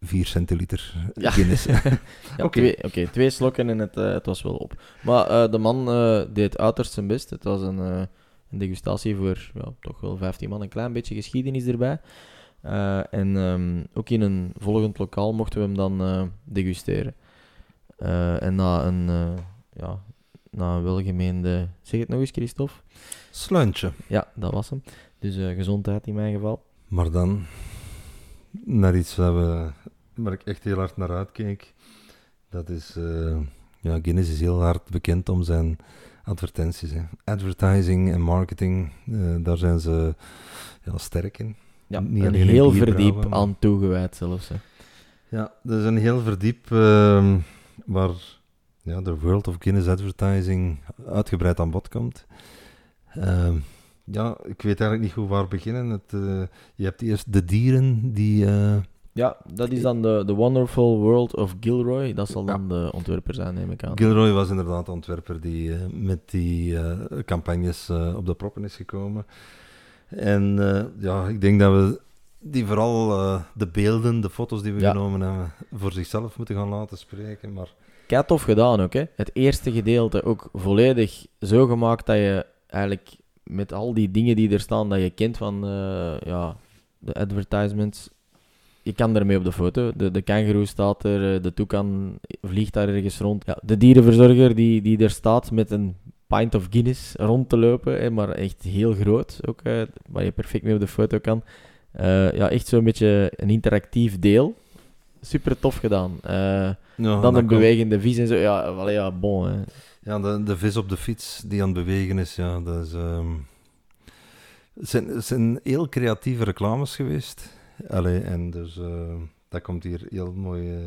4 centiliter Ja. Guinness. Ja, Oké. twee, oké, twee slokken en het, eh, het was wel op. Maar eh, de man deed uiterst zijn best. Het was een, een degustatie voor ja, toch wel 15 man. Een klein beetje geschiedenis erbij. En ehm, ook in een volgend lokaal mochten we hem dan degusteren. En na een, ja, na een welgemeende... Zeg het nog eens, Christophe? Sluntje. Ja, dat was hem. Dus eh, gezondheid in mijn geval. Maar dan naar iets waar, we, waar ik echt heel hard naar uitkeek. Dat is, eh, ja, Guinness is heel hard bekend om zijn advertenties. Hè. Advertising en marketing, eh, daar zijn ze ja, sterk in. Ja, Niet een heel verdiep maar- aan toegewijd zelfs. Hè. Ja, dat is een heel verdiep ehm, waar ja, de World of Guinness Advertising uitgebreid aan bod komt. Ehm, ja, ik weet eigenlijk niet goed waar beginnen. Het, eh, je hebt eerst de dieren die... eh, Ja, dat is dan de, de Wonderful World of Gilroy. Dat zal dan de ontwerper zijn, neem ik aan. Gilroy was inderdaad de ontwerper die eh, met die campagnes op de proppen is gekomen. En ja, ik denk dat we die vooral de beelden, de foto's die we Ja. genomen hebben, voor zichzelf moeten gaan laten spreken. Maar tof gedaan ook, hè. Het eerste gedeelte ook volledig zo gemaakt dat je eigenlijk met al die dingen die er staan, dat je kent van eh, ja, de advertisements, je kan ermee op de foto. De, de staat er, eh, de toekan vliegt daar ergens rond. Ja, de dierenverzorger die, die er staat met een pint of Guinness rond te lopen, hè, maar echt heel groot ook, eh, waar je perfect mee op de foto kan. Ja, echt zo'n beetje een interactief deel. Super tof gedaan. Eh, ja, dan een bewegende vis en zo. Ja, allee, ja bon. Hè. Ja, de, de vis op de fiets die aan het bewegen is, ja, dat is... ehm, het, zijn, het zijn heel creatieve reclames geweest. Allee, en dus eh, dat komt hier heel mooi, eh,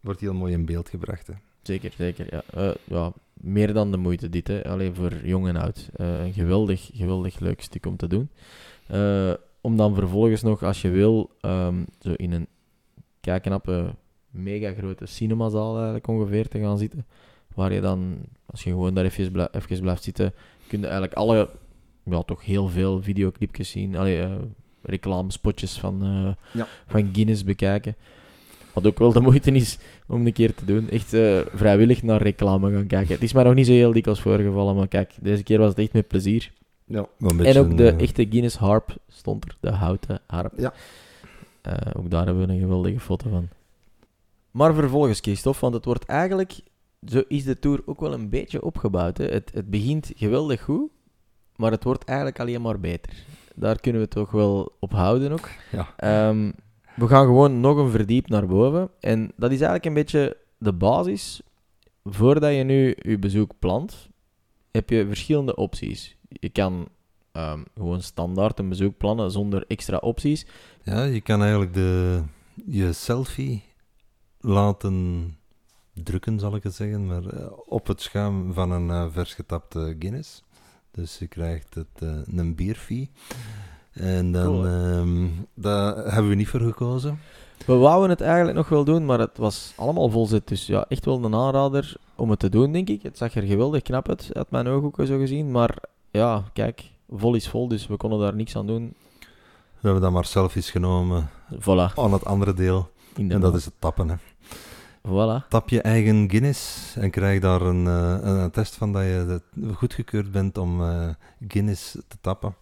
wordt heel mooi in beeld gebracht. Hè. Zeker, zeker. Ja. Ja, meer dan de moeite dit. Hè. Alleen voor jong en oud. Een geweldig, geweldig leuk stuk om te doen. Om dan vervolgens nog, als je wil, ehm, zo in een kijknappe, mega grote cinemazaal eigenlijk ongeveer te gaan zitten. Waar je dan, als je gewoon daar even, blij- even blijft zitten, kun je eigenlijk alle, ja, toch heel veel videoclipjes zien. Allee, eh, reclamespotjes van, eh, Ja. van Guinness bekijken. Wat ook wel de moeite is om een keer te doen. Echt eh, vrijwillig naar reclame gaan kijken. Het is mij nog niet zo heel dikwijls voorgevallen, maar kijk, deze keer was het echt met plezier. Ja, En ook de echte Guinness harp stond er, de houten harp. Ja. Eh, ook daar hebben we een geweldige foto van. Maar vervolgens, Christophe, want het wordt eigenlijk, zo is de tour ook wel een beetje opgebouwd. Hè. Het, het begint geweldig goed, maar het wordt eigenlijk alleen maar beter. Daar kunnen we het toch wel op houden ook. Ja. Ehm, we gaan gewoon nog een verdiep naar boven. En dat is eigenlijk een beetje de basis. Voordat je nu je bezoek plant, heb je verschillende opties. Je kan ehm, gewoon standaard een bezoek plannen zonder extra opties. Ja, je kan eigenlijk de, je selfie laten drukken, zal ik het zeggen, maar eh, op het schuim van een eh, vers getapte Guinness. Dus je krijgt het, eh, een bierfee. En dan, Cool, ehm, daar hebben we niet voor gekozen. We wouden het eigenlijk nog wel doen, maar het was allemaal volzet. Dus ja, echt wel een aanrader om het te doen, denk ik. Het zag er geweldig knap uit, uit mijn ooghoeken zo gezien. Maar ja, kijk, vol is vol, dus we konden daar niks aan doen. We hebben dan maar selfies genomen Voilà, aan het andere deel. En dat is het tappen. Hè. Voilà. Tap je eigen Guinness en krijg daar een, eh, een attest van dat je goedgekeurd bent om eh, Guinness te tappen.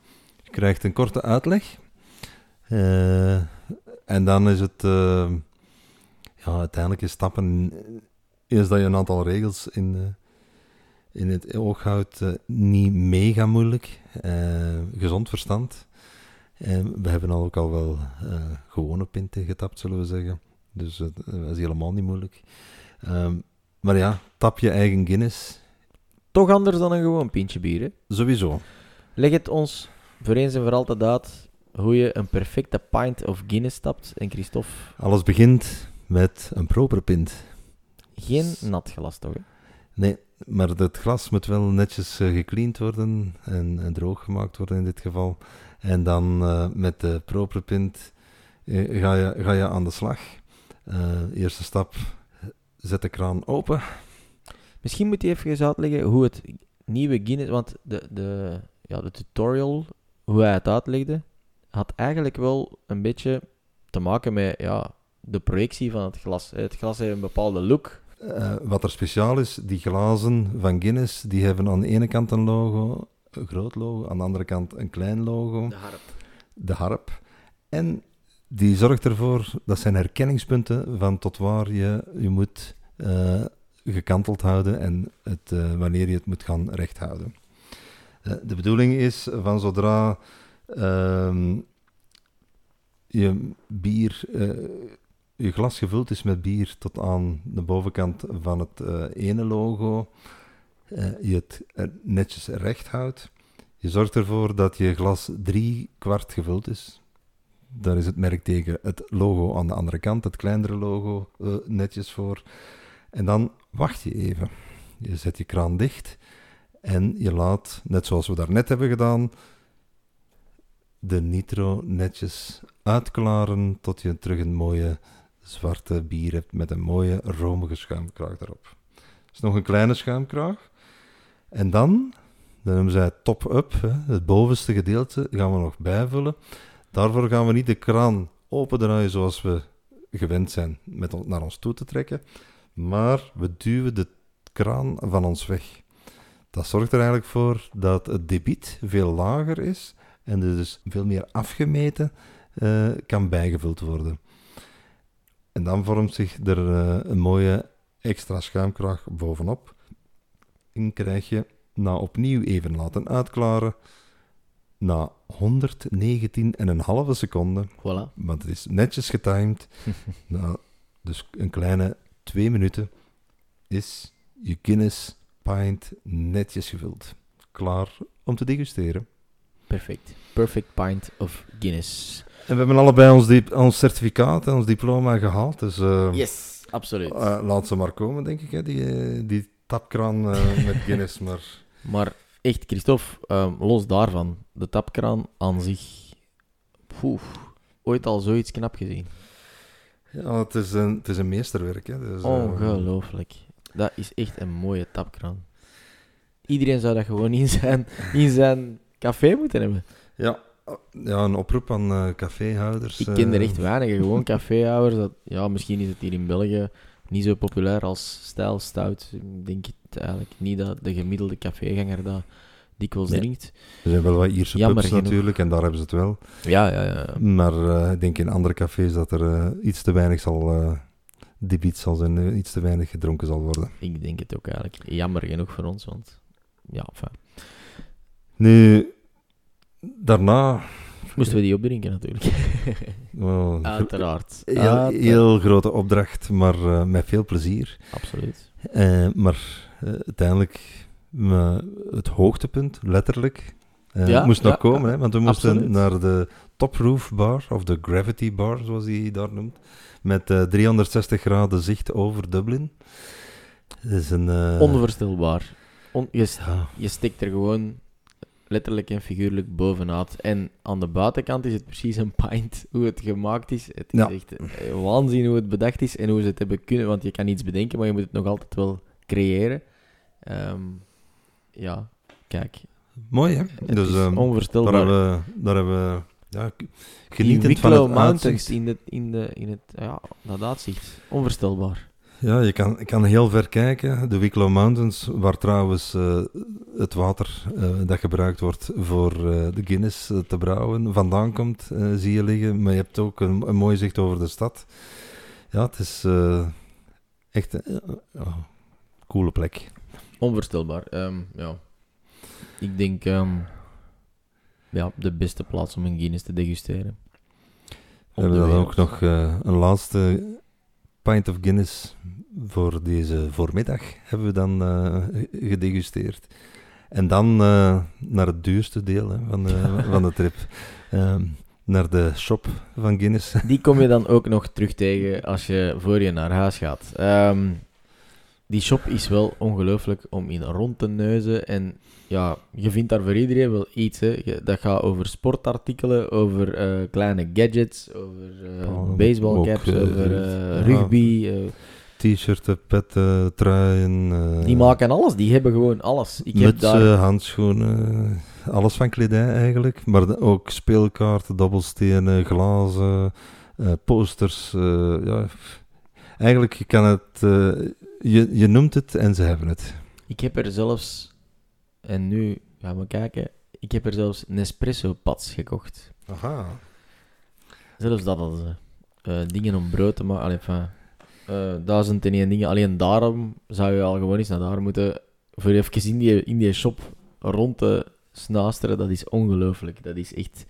Je krijgt een korte uitleg. Eh, en dan is het... ja, uiteindelijk is tappen... Is dat je een aantal regels in, in het oog houdt. eh, niet mega moeilijk. Eh, gezond verstand. En we hebben al ook al wel eh, gewone pinten getapt, zullen we zeggen. Dus eh, dat is helemaal niet moeilijk. Ehm, maar ja, tap je eigen Guinness. Toch anders dan een gewoon pintje bier, hè? Sowieso. Leg het ons voor eens en voor altijd uit hoe je een perfecte pint of Guinness tapt. En Christophe, Alles begint met een propere pint. geen nat glas toch, hè? Nee, maar het glas moet wel netjes eh, gecleaned worden en, en droog gemaakt worden in dit geval. En dan eh, met de propere pint eh, ga, je, ga je aan de slag. Eerste stap, zet de kraan open. Misschien moet je even uitleggen hoe het nieuwe Guinness... Want de, de, ja, de tutorial, hoe hij het uitlegde, had eigenlijk wel een beetje te maken met ja, de projectie van het glas. Het glas heeft een bepaalde look. Eh, wat er speciaal is, die glazen van Guinness, die hebben aan de ene kant een logo, een groot logo, aan de andere kant een klein logo, De harp. de harp. En die zorgt ervoor, dat zijn herkenningspunten van tot waar je je moet eh, gekanteld houden en het, eh, wanneer je het moet gaan recht houden. De bedoeling is van zodra ehm, je bier, je glas gevuld is met bier tot aan de bovenkant van het eh, ene logo, eh, je het netjes recht houdt. Je zorgt ervoor dat je glas drie kwart gevuld is. Daar is het merkteken, het logo aan de andere kant, het kleinere logo eh, netjes voor. En dan wacht je even. Je zet je kraan dicht en je laat, net zoals we daarnet hebben gedaan, de nitro netjes uitklaren tot je terug een mooie zwarte bier hebt met een mooie romige schuimkraag erop. Dus nog een kleine schuimkraag. En dan, dan noemen zij top-up, het bovenste gedeelte, gaan we nog bijvullen. Daarvoor gaan we niet de kraan opendraaien zoals we gewend zijn met naar ons toe te trekken, maar we duwen de kraan van ons weg. Dat zorgt er eigenlijk voor dat het debiet veel lager is en dus veel meer afgemeten eh, kan bijgevuld worden. En dan vormt zich er eh, een mooie extra schuimkraag bovenop. En krijg je na opnieuw even laten uitklaren, na 119,5 seconden, Voilà. want het is netjes getimed, na dus een kleine twee minuten, is je Guinness pint netjes gevuld. Klaar om te degusteren. Perfect. Perfect pint of Guinness. En we hebben allebei ons, ons certificaat en ons diploma gehaald, dus eh, Yes, absoluut. eh, laat ze maar komen, denk ik, hè, die, eh, die tapkraan met Guinness. Maar Maar echt, Christophe, ehm, los daarvan, de tapkraan aan zich. Poeh, ooit al zoiets knap gezien. ja, het is een, het is een meesterwerk. Hè, dus, Ongelooflijk. Dat is echt een mooie tapkraan. Iedereen zou dat gewoon in zijn, in zijn café moeten hebben. ja, ja, een oproep aan eh, caféhouders. Ik ken er eh, echt weinig, gewoon caféhouders. Dat, ja, misschien is het hier in België niet zo populair als stijl stout. Ik denk het eigenlijk niet dat de gemiddelde caféganger dat dikwijls Nee. drinkt. Er zijn wel wat Ierse Jammer pubs genoeg. natuurlijk, en daar hebben ze het wel. Ja, ja, ja. Maar eh, ik denk in andere cafés dat er iets te weinig zal... eh debiet zal zijn, iets te weinig gedronken zal worden. Ik denk het ook eigenlijk. Jammer genoeg voor ons, want ja, enfin, Nu, daarna... moesten we die opdrinken natuurlijk. Uiteraard. Heel, Uiteraard. heel grote opdracht, maar eh, met veel plezier. Absoluut. Eh, maar eh, uiteindelijk, eh, het hoogtepunt, letterlijk, eh, Ja, moest nog komen. ja, hè, want we moesten absoluut. naar de Top Roof Bar, of de Gravity Bar, zoals hij daar noemt. Met eh, 360 graden zicht over Dublin. Het is een... eh, Onvoorstelbaar. On- je, je stikt er gewoon letterlijk en figuurlijk bovenuit. En aan de buitenkant is het precies een pint hoe het gemaakt is. Het is Ja. echt eh, waanzin hoe het bedacht is en hoe ze het hebben kunnen. Want je kan iets bedenken, maar je moet het nog altijd wel creëren. Ehm, ja, kijk. mooi, hè? Het Dus is ehm, daar onvoorstelbaar. hebben we... Daar hebben we ja, genietend van het Mountains uitzicht. in, de, in, de, in het, ja, dat uitzicht. Onvoorstelbaar. Ja, je kan, kan heel ver kijken. De Wicklow Mountains, waar trouwens eh, het water eh, dat gebruikt wordt voor eh, de Guinness te brouwen vandaan komt, zie je liggen. Maar je hebt ook een, een mooi zicht over de stad. Ja, het is echt een ja, coole plek. Onvoorstelbaar. Ehm, ja. Ik denk ehm, ja, de beste plaats om een Guinness te degusteren. We hebben dan ook nog een laatste pint of Guinness voor deze voormiddag hebben we dan eh, gedegusteerd. En dan eh, naar het duurste deel hè, van, de, van de trip. Ehm, naar de shop van Guinness. Die kom je dan ook nog terug tegen als je voor je naar huis gaat. Ehm, die shop is wel ongelooflijk om in rond te neuzen. En ja, je vindt daar voor iedereen wel iets. Hè. Dat gaat over sportartikelen, over eh, kleine gadgets, over eh Oh, baseballcaps, eh, over rugby. T-shirten, petten, truien. Die maken alles, die hebben gewoon alles. Ik heb mutsen, daar... handschoenen, alles van kledij eigenlijk. Maar ook speelkaarten, dobbelstenen, glazen, posters. ja. Eigenlijk, je kan het... je, je noemt het en ze hebben het. Ik heb er zelfs... En nu gaan we kijken. Ik heb er zelfs Nespresso-pads gekocht. Aha. Zelfs dat hadden ze. Eh, dingen om brood te maken. Allee, enfin, eh, duizend en één dingen. Alleen daarom zou je al gewoon eens naar daar moeten. Voor even in die, in die shop rond te snasteren. Dat is ongelooflijk. Dat is echt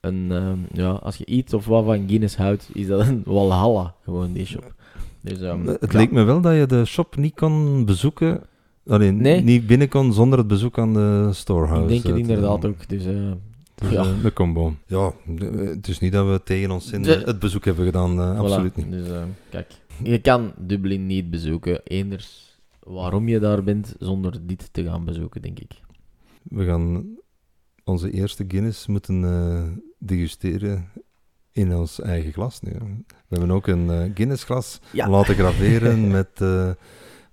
een... ehm, ja, als je iets of wat van Guinness houdt, is dat een walhalla. Gewoon die shop. Dus, ehm, het ja. leek me wel dat je de shop niet kon bezoeken... Alleen, Nee. niet binnen kon zonder het bezoek aan de storehouse. Ik denk het Het, inderdaad eh, ook. Dus, eh, Dus, Ja. eh, de combo. Ja, het is niet dat we tegen ons zin De- het bezoek hebben gedaan, eh, voilà. absoluut niet. Dus eh, kijk, je kan Dublin niet bezoeken. Eenders waarom je daar bent zonder dit te gaan bezoeken, denk ik. We gaan onze eerste Guinness moeten eh, degusteren in ons eigen glas nu. We hebben ook een eh, Guinness glas Ja. laten graveren met, eh,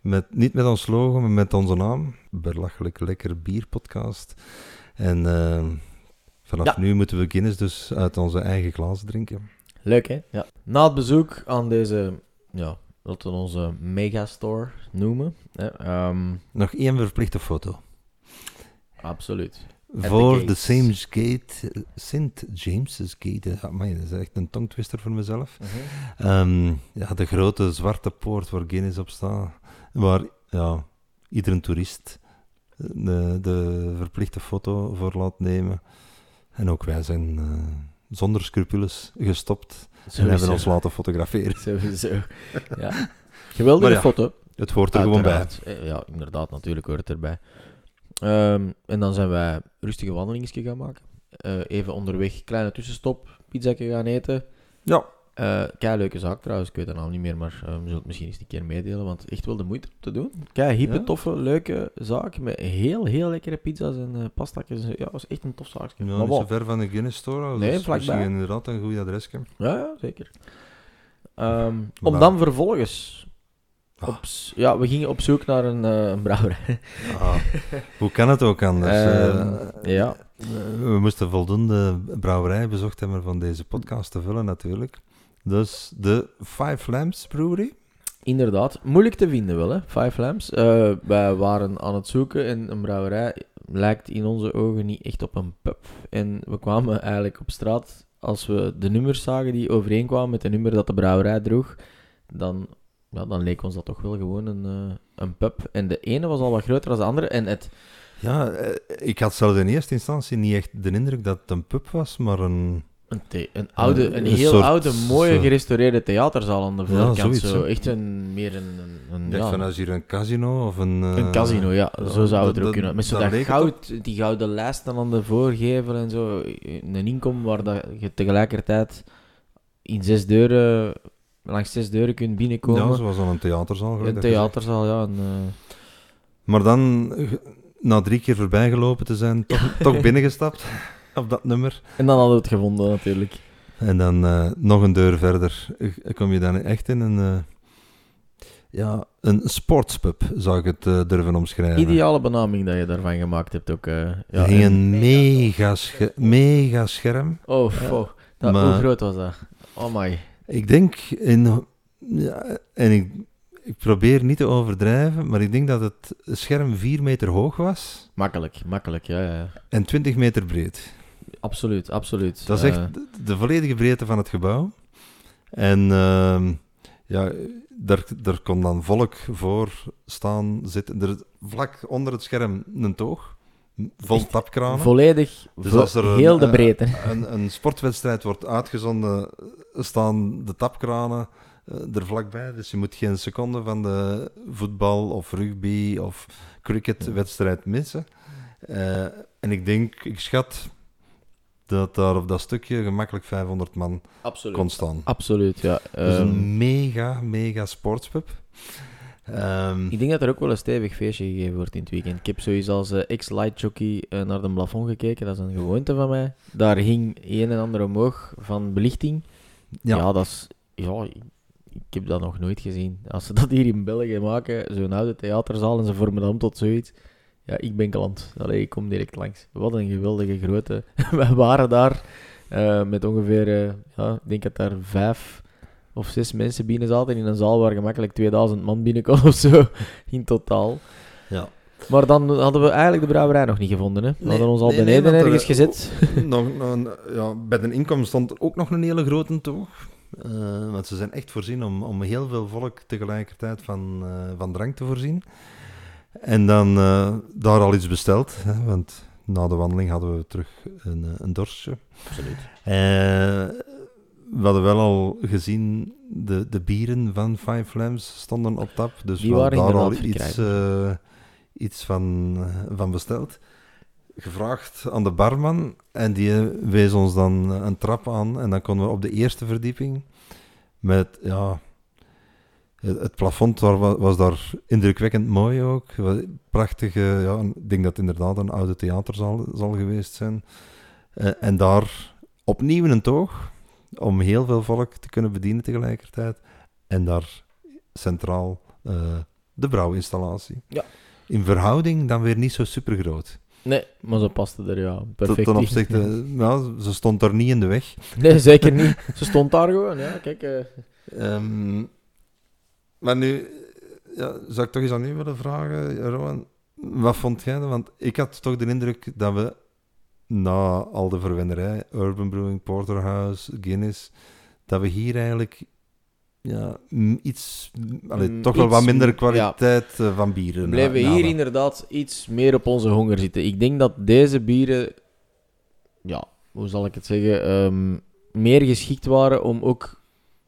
met, niet met ons logo, maar met onze naam. Belachelijk lekker bierpodcast. En eh, vanaf Ja. nu moeten we Guinness dus uit onze eigen glas drinken. Leuk, hè? Ja. Na het bezoek aan deze, ja, laten we onze megastore noemen. Hè? ehm, Nog één verplichte foto. absoluut. Voor de. James Gate, St. James's Gate. Ja, dat is echt een tongtwister voor mezelf. Ehm, ja, de grote zwarte poort waar Guinness op staat. Waar ja, iedere toerist de, de verplichte foto voor laat nemen. En ook wij zijn eh, zonder scrupules gestopt en hebben ons laten fotograferen. Sowieso. Ja. Geweldige ja, foto. Het hoort er gewoon bij. Eh, Ja, inderdaad, natuurlijk hoort het erbij. Ehm, en dan zijn wij rustige wandelingetje gaan maken. Eh, even onderweg, kleine tussenstop, pizza gaan eten. Ja. Eh kei leuke zaak trouwens, ik weet het nou niet meer, maar eh, we zullen het misschien eens een keer meedelen, want echt wel de moeite om te doen. Kei hippe, Ja. toffe, leuke zaak met heel, heel lekkere pizza's en eh pastakjes. Ja, dat was echt een tof zaakje. Ja, Maar niet zo ver van de Guinness Store. Nee, dus vlakbij. misschien inderdaad een goed adresje. Ja, ja, zeker. Ehm, om dan vervolgens... Ah. Op, ja, we gingen op zoek naar een, eh, een brouwerij. Ah, hoe kan het ook anders? Ehm, Eh, ja. we moesten voldoende brouwerijen bezocht hebben van deze podcast te vullen, natuurlijk. Dus de Five Lamps Brewery. Inderdaad, moeilijk te vinden wel, hè? Five Lamps. Eh, wij waren aan het zoeken en een brouwerij lijkt in onze ogen niet echt op een pub. En we kwamen eigenlijk op straat, als we de nummers zagen die overeenkwamen met de nummer dat de brouwerij droeg, dan, ja, dan leek ons dat toch wel gewoon een, eh, een pub. En de ene was al wat groter dan de andere. En het, Ja, eh, ik had zelfs in eerste instantie niet echt de indruk dat het een pub was, maar een... een, the- een, oude, Een- heel soort- oude, mooie soort- gerestaureerde theaterzaal aan de Ja, voorkant. zoiets, zo. hè. Echt een, meer een, een, ja, van, als hier een casino of een... eh, Een casino, ja. Zo zou het dat- er ook dat- kunnen. Met zo dat leek het goud, die gouden lijsten aan de voorgevel en zo. Een inkom waar dat je tegelijkertijd in zes deuren, langs zes deuren kunt binnenkomen. Ja, zoals aan een theaterzaal. gelijk een dat je zegt. theaterzaal, ja. Een, eh, Maar dan, eh, na drie keer voorbij gelopen te zijn, toch, toch binnengestapt op dat nummer. En dan hadden we het gevonden, natuurlijk. En dan eh, nog een deur verder eh, kom je dan echt in een, eh, ja, een sportspub, zou ik het durven omschrijven. Ideale benaming dat je daarvan gemaakt hebt ook. ja, ging en- een mega, mega scherm. Oh, fuck. Hoe groot was dat? Oh my. Ik denk, in, ja, en ik, ik probeer niet te overdrijven, maar ik denk dat het scherm 4 meter hoog was Makkelijk, makkelijk, ja, ja. ja. en 20 meter breed. Absoluut, absoluut. Dat is Eh, echt de, de volledige breedte van het gebouw. En ehm, ja, daar, daar kon dan volk voor staan zitten. Er, vlak onder het scherm een toog, vol Echt tapkranen. Volledig, Dus vo- als er een, heel de eh, breedte. Een, een sportwedstrijd wordt uitgezonden, staan de tapkranen eh, er vlakbij. Dus je moet geen seconde van de voetbal of rugby of cricketwedstrijd missen. Eh, en ik denk, ik schat dat daar op dat stukje gemakkelijk 500 man Absoluut. kon staan. Absoluut, ja. Dus Ehm, een mega, mega sportspub. Ehm, Ik denk dat er ook wel een stevig feestje gegeven wordt in het weekend. Ik heb sowieso als eh, ex-light jockey eh, naar de plafond gekeken. Dat is een gewoonte van mij. Daar hing een en ander omhoog van belichting. Ja, ja, dat is... Ja, ik- ik heb dat nog nooit gezien. Als ze dat hier in België maken, zo'n oude theaterzaal, en ze vormen dat om tot zoiets. Ja, ik ben klant. Allee, ik kom direct langs. Wat een geweldige grote. We waren daar eh, met ongeveer, eh, ja, ik denk dat daar vijf of zes mensen binnen zaten in een zaal waar gemakkelijk 2000 man binnenkomt of zo in totaal. Ja. Maar dan hadden we eigenlijk de brouwerij nog niet gevonden. Hè? We Nee, hadden ons al nee, nee, beneden er- ergens gezet. nog, nog- ja, bij de inkomst stond er ook nog een hele grote toog. Eh, want ze zijn echt voorzien om, om heel veel volk tegelijkertijd van, eh, van drank te voorzien. En dan eh, daar al iets besteld. Hè, want na de wandeling hadden we terug een, eh, een dorstje. Absoluut. Eh, we hadden wel al gezien, de, de bieren van Five Flames stonden op tap. Dus Die we hadden daar al iets, iets van, van besteld. Gevraagd aan de barman en die wees ons dan een trap aan. En dan konden we op de eerste verdieping met, ja... Het plafond was daar indrukwekkend mooi ook. Wa- Prachtige, ja, ik denk dat het inderdaad een oude theaterzaal zal geweest zijn. Eh, en daar opnieuw een toog om heel veel volk te kunnen bedienen tegelijkertijd. En daar centraal eh, de brouwinstallatie. Ja. In verhouding dan weer niet zo super groot. Nee, maar ze paste er ja perfect Ten opzichte, ja, ze stond daar niet in de weg. Nee, zeker niet. Ze stond daar gewoon. Ja, kijk. eh, Ehm, maar nu ja, zou ik toch eens aan u willen vragen, Rowan. Wat vond jij? dan? Want ik had toch de indruk dat we na al de verwennerij, Urban Brewing, Porterhouse, Guinness, dat we hier eigenlijk ja, iets, allee, Mm, toch wel wat minder kwaliteit eh, van bieren. We blijven na- hier naden. inderdaad iets meer op onze honger zitten. Ik denk dat deze bieren, ja, hoe zal ik het zeggen, ehm, meer geschikt waren om ook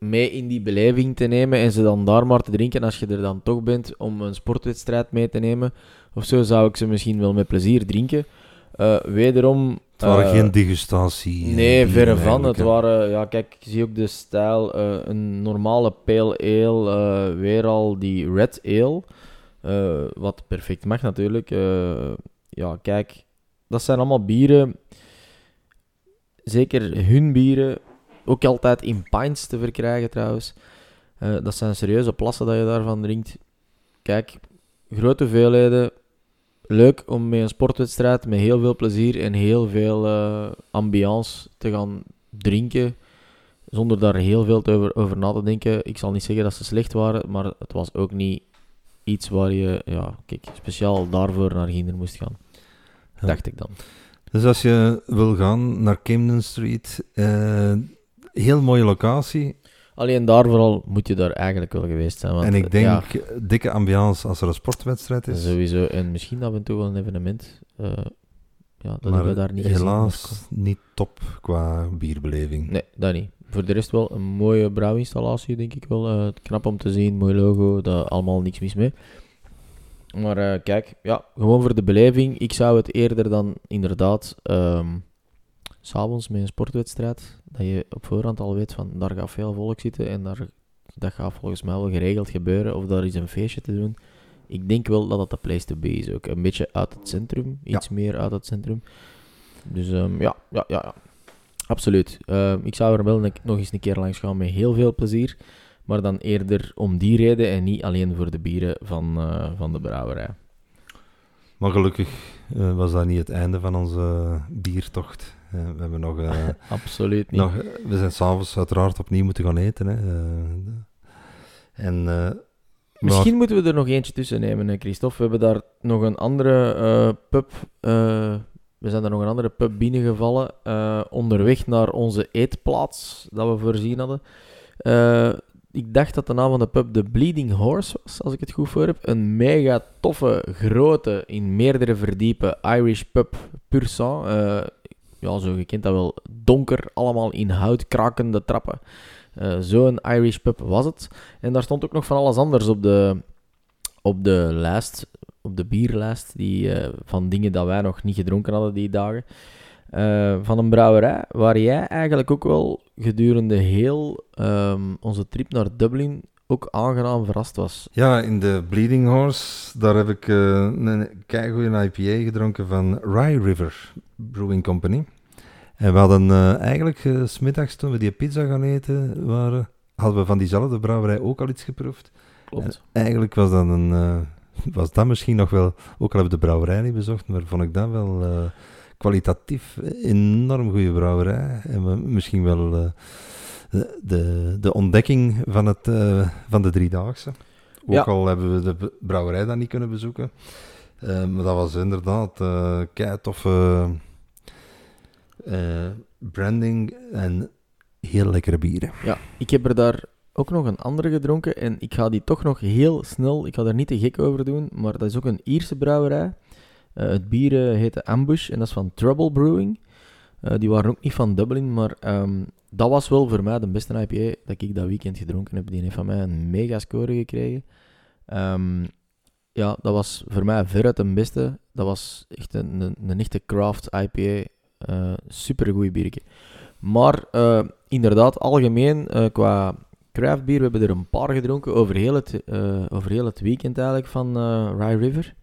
mee in die beleving te nemen en ze dan daar maar te drinken als je er dan toch bent om een sportwedstrijd mee te nemen. Of zo zou ik ze misschien wel met plezier drinken. Eh, wederom... Het waren eh, geen degustatie. eh, Nee, verre van. Het waren, ja, kijk, ik zie ook de stijl. een normale pale ale, weer al die red ale. wat perfect mag natuurlijk. Ja, kijk, dat zijn allemaal bieren. Zeker hun bieren. Ook altijd in pints te verkrijgen trouwens. Eh, dat zijn serieuze plassen dat je daarvan drinkt. Kijk, grote hoeveelheden. Leuk om met een sportwedstrijd met heel veel plezier en heel veel eh, ambiance te gaan drinken. Zonder daar heel veel te over, over na te denken. Ik zal niet zeggen dat ze slecht waren, maar het was ook niet iets waar je ja, kijk, speciaal daarvoor naar Ginder moest gaan. Ja. Dacht ik dan. Dus als je wil gaan naar Camden Street, eh, heel mooie locatie. Alleen daar vooral moet je daar eigenlijk wel geweest zijn. Want, en ik denk, ja, dikke ambiance als er een sportwedstrijd is. sowieso. En misschien af en toe wel een evenement. eh, ja, dat maar hebben we daar niet gezien. helaas niet top qua bierbeleving. Nee, dat niet. Voor de rest wel een mooie brouwinstallatie, denk ik wel. Eh, knap om te zien, mooi logo, daar allemaal niks mis mee. Maar eh, kijk, ja, gewoon voor de beleving. Ik zou het eerder dan inderdaad ehm, s'avonds met een sportwedstrijd, dat je op voorhand al weet van daar gaat veel volk zitten en daar, dat gaat volgens mij wel geregeld gebeuren of daar is een feestje te doen. Ik denk wel dat dat de place to be is ook. Een beetje uit het centrum, iets meer uit het centrum. Dus ehm, ja, ja, ja, ja. Absoluut. Ehm, ik zou er wel nog eens een keer langs gaan met heel veel plezier. Maar dan eerder om die reden en niet alleen voor de bieren van, eh, van de brouwerij. Maar gelukkig eh, was dat niet het einde van onze biertocht. Eh, we hebben nog... eh, Absoluut niet. nog we zijn s'avonds uiteraard opnieuw moeten gaan eten. Hè. Eh, en... Misschien moeten we er nog eentje tussen nemen, Christophe. We hebben daar nog een andere pub. we zijn daar nog een andere pub binnengevallen. onderweg naar onze eetplaats dat we voorzien hadden. Ik dacht dat de naam van de pub de Bleeding Horse was, als ik het goed voor heb. Een mega toffe, grote, in meerdere verdiepen Irish pub pur sang. Ja, zo, je dat wel. Donker, allemaal in hout krakende trappen. Eh, Zo'n Irish pub was het. En daar stond ook nog van alles anders op de, op de lijst, op de bierlijst, die, eh, van dingen dat wij nog niet gedronken hadden die dagen. Eh, van een brouwerij waar jij eigenlijk ook wel gedurende heel ehm, onze trip naar Dublin ook aangenaam verrast was. Ja, in de Bleeding Horse, daar heb ik eh, een keigoeie IPA gedronken van Rye River Brewing Company. En we hadden eh, eigenlijk eh, 's smiddags toen we die pizza gaan eten waren, hadden we van diezelfde brouwerij ook al iets geproefd. Klopt. En eigenlijk was dat, een, eh, was dat misschien nog wel, ook al hebben we de brouwerij niet bezocht, maar vond ik dat wel eh, kwalitatief enorm goede brouwerij. En we- misschien wel eh, de, de, de ontdekking van, het, eh, van de driedaagse. Ook Ja. al hebben we de brouwerij dan niet kunnen bezoeken. Eh, maar dat was inderdaad eh kei toffe branding en heel lekkere bieren. Ja, ik heb er daar ook nog een andere gedronken en ik ga die toch nog heel snel, ik ga daar niet te gek over doen, maar dat is ook een Ierse brouwerij. Het bier eh, heette Ambush en dat is van Trouble Brewing. Die waren ook niet van Dublin, maar ehm, dat was wel voor mij de beste IPA dat ik dat weekend gedronken heb. Die heeft van mij een mega score gekregen. Ehm, ja, dat was voor mij veruit de beste. Dat was echt een, een, een echte craft IPA. Eh Super goed biertje. Maar eh, inderdaad, algemeen eh, qua craft bier, we hebben er een paar gedronken over heel het, over heel het weekend eigenlijk van Rye River.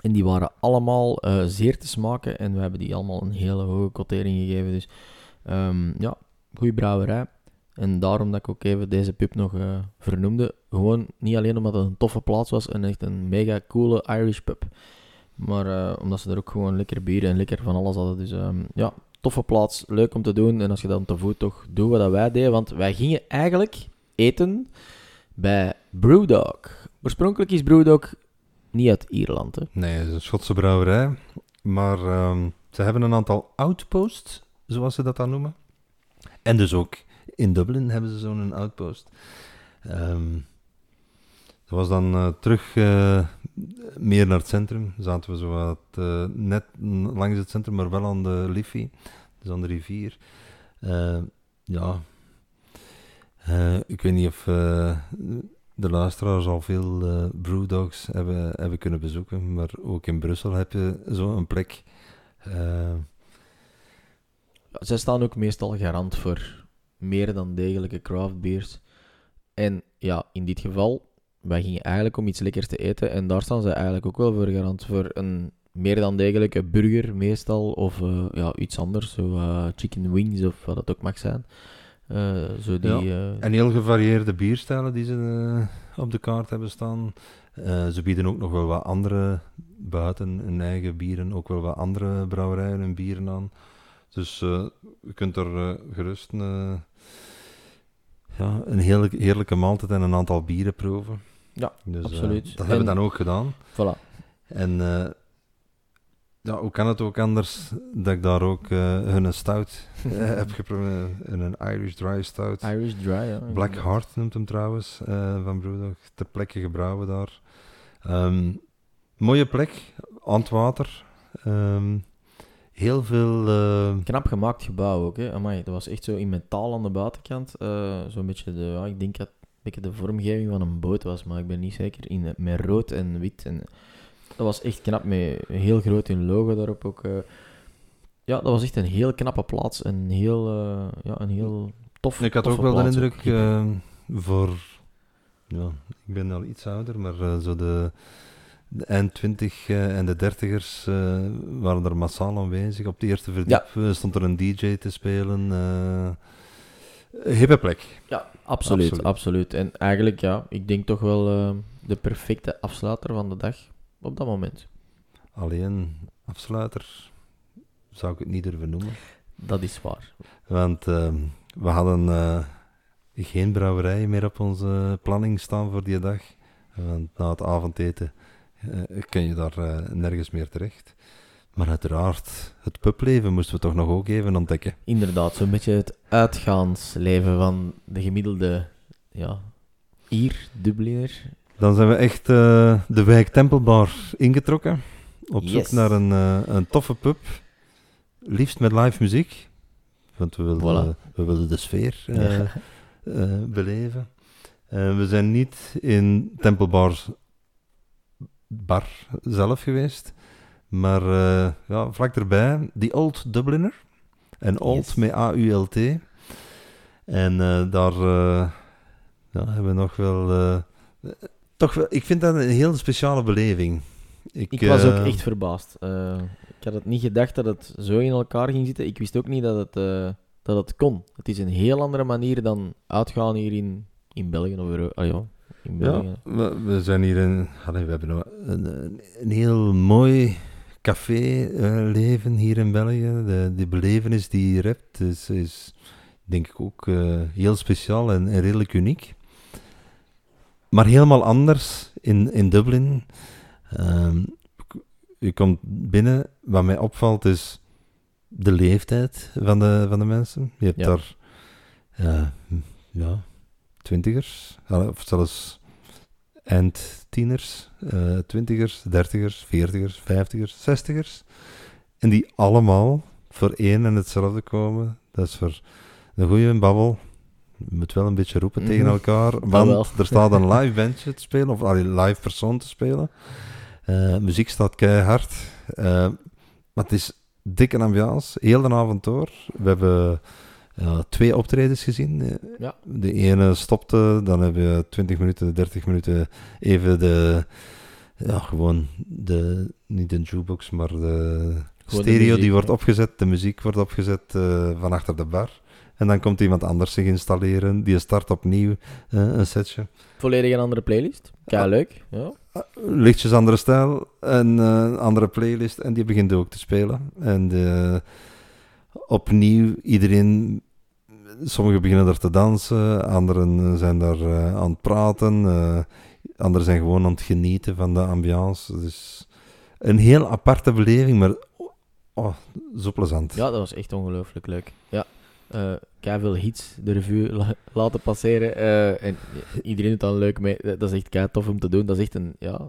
En die waren allemaal zeer te smaken en we hebben die allemaal een hele hoge quotering gegeven. Dus ehm, ja, goede brouwerij. En daarom dat ik ook even deze pub nog eh, vernoemde. Gewoon niet alleen omdat het een toffe plaats was en echt een mega coole Irish pub. Maar eh, omdat ze er ook gewoon lekker bier en lekker van alles hadden. Dus ehm, ja, toffe plaats, leuk om te doen. En als je dan te voet toch doet wat wij deden. Want wij gingen eigenlijk eten bij Brewdog. Oorspronkelijk is Brewdog niet uit Ierland. Hè? Nee, het is een Schotse brouwerij. Maar ehm, ze hebben een aantal outposts, zoals ze dat dan noemen. En dus ook in Dublin hebben ze zo'n outpost. Ehm, dat was dan eh, terug eh, meer naar het centrum. Zaten we zo wat, eh, net langs het centrum, maar wel aan de Liffey, dus aan de rivier. Eh, ja, ik weet niet of de luisteraars al veel brewdogs hebben, hebben kunnen bezoeken, maar ook in Brussel heb je zo'n plek. Zij staan ook meestal garant voor meer dan degelijke craft beers. En ja, in dit geval, wij gingen eigenlijk om iets lekkers te eten. En daar staan zij eigenlijk ook wel voor garant. Voor een meer dan degelijke burger meestal. Of eh, ja, iets anders. Zo eh, chicken wings of wat het ook mag zijn. Eh, zo die... en heel gevarieerde bierstijlen die ze op de kaart hebben staan. Ze bieden ook nog wel wat andere, buiten hun eigen bieren, ook wel wat andere brouwerijen en bieren aan. Dus eh, je kunt er eh, gerust eh, ja, een heerlijke, heerlijke maaltijd en een aantal bieren proeven. Ja, dus, eh, absoluut. dat hebben we dan ook gedaan. voilà. En eh, ja, hoe kan het ook anders dat ik daar ook eh, hun stout eh, heb geprobeerd. Een Irish Dry Stout. Irish dry, ja. Black Heart noemt hem trouwens, eh, van Brewdog. Ter plekke gebrouwen daar. Ehm, mooie plek, aan het water. Ehm, heel veel... eh, Knap gemaakt gebouw ook, hè. Amai, dat was echt zo in metaal aan de buitenkant. eh Zo'n beetje de, ja, ik denk dat het een beetje de vormgeving van een boot was, maar ik ben niet zeker. In, met rood en wit. En, dat was echt knap, met heel groot hun logo daarop ook. eh. ja, dat was echt een heel knappe plaats. Een heel, eh, ja, een heel tof ik had ook wel de indruk, ook. voor... Ja, ik ben al iets ouder, maar zo de, de eind 20 eh, en de dertigers eh, waren er massaal aanwezig. Op de eerste verdiep eh, stond er een DJ te spelen. eh hippe plek. Ja, absoluut, Absoluut. absoluut. En eigenlijk, ja, ik denk toch wel de perfecte afsluiter van de dag op dat moment. Alleen afsluiter zou ik het niet durven noemen. Dat is waar. Want ehm, we hadden geen brouwerij meer op onze planning staan voor die dag. Want na het avondeten kun je daar eh, nergens meer terecht. Maar uiteraard, het publeven moesten we toch nog ook even ontdekken. Inderdaad, zo'n beetje het uitgaansleven van de gemiddelde ja, Ier, Dubliner. Dan zijn we echt eh, de wijk Tempelbar ingetrokken. Op zoek naar een, eh, een toffe pub. Liefst met live muziek. Want we wilden, Voilà. we wilden de sfeer eh, eh, beleven. Eh, we zijn niet in Tempelbar bar zelf geweest. Maar eh, ja, vlak erbij, die Old Dubliner. En Old Yes. met A-U-L-T. En eh, daar eh, ja, hebben we nog wel... toch wel... Ik vind dat een heel speciale beleving. Ik was ook echt verbaasd. Ik had het niet gedacht dat het zo in elkaar ging zitten. Ik wist ook niet dat het, dat het kon. Het is een heel andere manier dan uitgaan hier in, in België of Euro- ah, ja. Ja, we, we zijn hier in... Allee, we hebben een, een, heel mooi café-leven hier in België. De, de belevenis die je hier hebt is, is denk ik ook eh, heel speciaal en, en redelijk uniek. Maar helemaal anders in, in Dublin. Ehm, je komt binnen, wat mij opvalt is de leeftijd van de, van de mensen. Je hebt Ja. daar ja, ja, twintigers, of zelfs eindtieners, eh twintigers, dertigers, veertigers, vijftigers, zestigers. En die allemaal voor één en hetzelfde komen. Dat is voor een goede babbel. Je moet wel een beetje roepen tegen Mhm. elkaar, wel. want er staat een live bandje te spelen, of allee, live persoon te spelen. Eh, muziek staat keihard. Eh, maar het is dikke ambiance, heel de avond door. We hebben ja, twee optredens gezien. Eh, Ja. De ene stopte, dan hebben we 20 minuten, 30 minuten even de, ja, gewoon de, niet de jukebox, maar de Gewoon de stereo muziek, die wordt ja. opgezet, de muziek wordt opgezet eh, van achter de bar. En dan komt iemand anders zich installeren, die start opnieuw eh, een setje. Volledig een andere playlist. Kei Ah. leuk. Ja. lichtjes andere stijl, een eh, andere playlist en die begint ook te spelen. En opnieuw iedereen, sommigen beginnen daar te dansen, anderen zijn daar eh, aan het praten, eh, anderen zijn gewoon aan het genieten van de ambiance. Dus een heel aparte beleving, maar oh, zo plezant. ja, dat was echt ongelooflijk leuk. Ja. eh kei veel hits de revue la- laten passeren. eh, en iedereen doet dan leuk mee. Dat is echt kei tof om te doen. Dat is echt een, ja,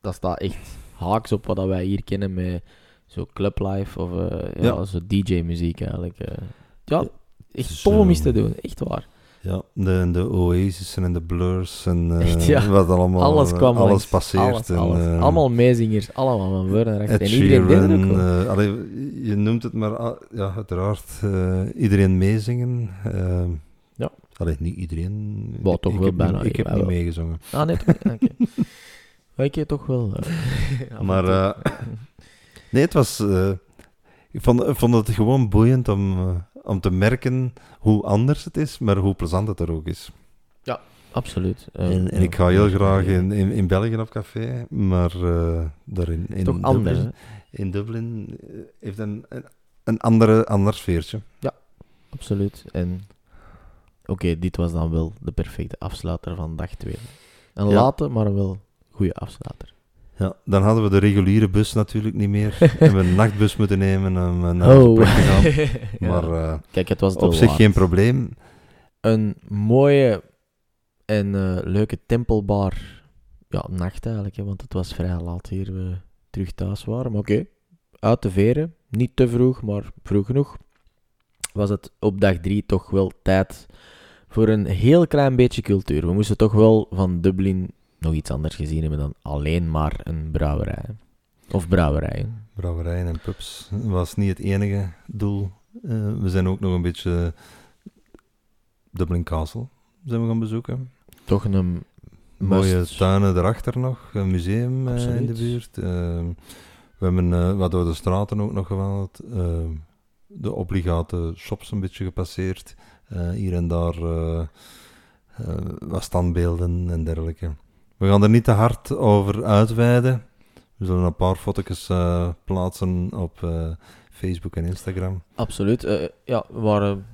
dat staat echt haaks op wat dat wij hier kennen met zo clublife of eh, ja, Ja. zo DJ-muziek eigenlijk. eh. ja, echt is, tof om eens te ehm, doen. Echt waar. Ja, de, de Oasis en de Blurs en eh, Echt, ja. wat allemaal, alles kwam alles langs. passeert. Alles, en, alles. eh, Allemaal meezingers. Allemaal van achter. Ed En iedereen deed Sheeran, wel. eh, allee, je noemt het maar, ah, ja, uiteraard, eh, iedereen meezingen. eh, Ja. Allee, niet iedereen. Ik- toch ik wel bijna, Ik heb niet meegezongen. Ah, nee, toch? Oké. Maar ik heb toch wel. eh, Maar, eh, nee, het was... eh, ik, vond, vond het gewoon boeiend om, eh, om te merken hoe anders het is, maar hoe plezant het er ook is. Absoluut. eh, en, en ja. ik ga heel graag in, in, in België op café, maar eh daar in, in Toch anders, Dublin, hè? in Dublin eh, heeft een, een, andere, ander sfeertje. Absoluut. En oké, dit was dan wel de perfecte afsluiter van dag 2. Een Ja. late, maar wel goede afsluiter. Ja, dan hadden we de reguliere bus natuurlijk niet meer. en we een nachtbus moeten nemen om eh, naar Oh. plek te gaan. Ja. Maar eh, Kijk, het was op zich waard. geen probleem. Een mooie en eh, leuke tempelbar ja, nacht eigenlijk, hè, want het was vrij laat hier we terug thuis waren. Maar oké, uit de veren. Niet te vroeg, maar vroeg genoeg. Was het op dag drie toch wel tijd voor een heel klein beetje cultuur. We moesten toch wel van Dublin nog iets anders gezien hebben dan alleen maar een brouwerij. Of brouwerijen. Brouwerijen en pubs was niet het enige doel. Eh, we zijn ook nog een beetje Dublin Castle zijn we gaan bezoeken. Toch een Mooie must. tuinen erachter nog, een museum eh, in de buurt. Eh, we hebben wat door de straten ook nog gewandeld. De obligate shops een beetje gepasseerd. Hier en daar wat standbeelden en dergelijke. We gaan er niet te hard over uitweiden. We zullen een paar foto's eh, plaatsen op eh, Facebook en Instagram. Absoluut. eh, ja, we waren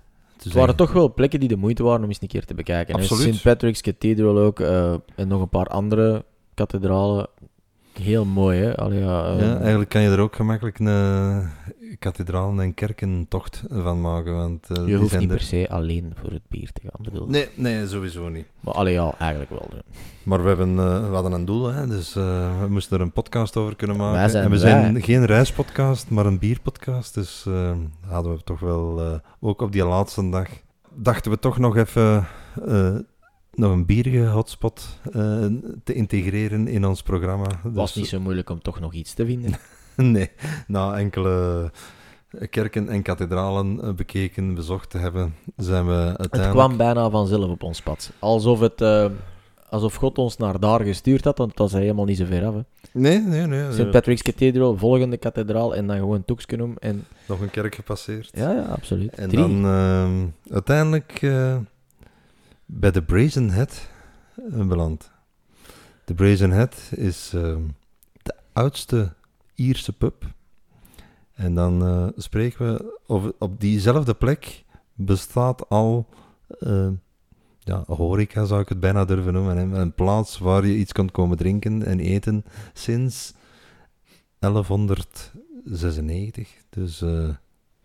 Het waren toch wel plekken die de moeite waren om eens een keer te bekijken. Absoluut. St. Patrick's Cathedral ook. en nog een paar andere kathedralen. Heel mooi, hè? Allee, ja, Ja, eigenlijk kan je er ook gemakkelijk een kathedraal en kerkentocht van maken. Want, eh, je hoeft niet er- per se alleen voor het bier te gaan. Bedoel. Nee, nee, sowieso niet. Maar allee, ja, eigenlijk wel. hè. Maar we, hebben, eh, we hadden een doel, hè, dus eh, we moesten er een podcast over kunnen maken. Zijn en we wij. zijn geen reispodcast, maar een bierpodcast. Dus hadden we toch wel, ook op die laatste dag, dachten we toch nog even nog een bierige hotspot eh, te integreren in ons programma. Het was Dus- niet zo moeilijk om toch nog iets te vinden. Nee, na enkele kerken en kathedralen eh, bekeken, bezocht te hebben, zijn we Het uiteindelijk... kwam bijna vanzelf op ons pad. Alsof het, eh, alsof God ons naar daar gestuurd had, want dat is helemaal niet zo ver af. hè. Nee, nee, nee. St. Patrick's Cathedral, volgende kathedraal en dan gewoon Toekskenum. En Nog een kerk gepasseerd. ja, ja, absoluut. En Drie. dan ehm, uiteindelijk bij de Brazen Head eh, beland. De Brazen Head is ehm, de oudste Ierse pub. En dan eh, spreken we op diezelfde plek bestaat al eh, ja, horeca, zou ik het bijna durven noemen. Een plaats waar je iets kunt komen drinken en eten sinds 1196. Dus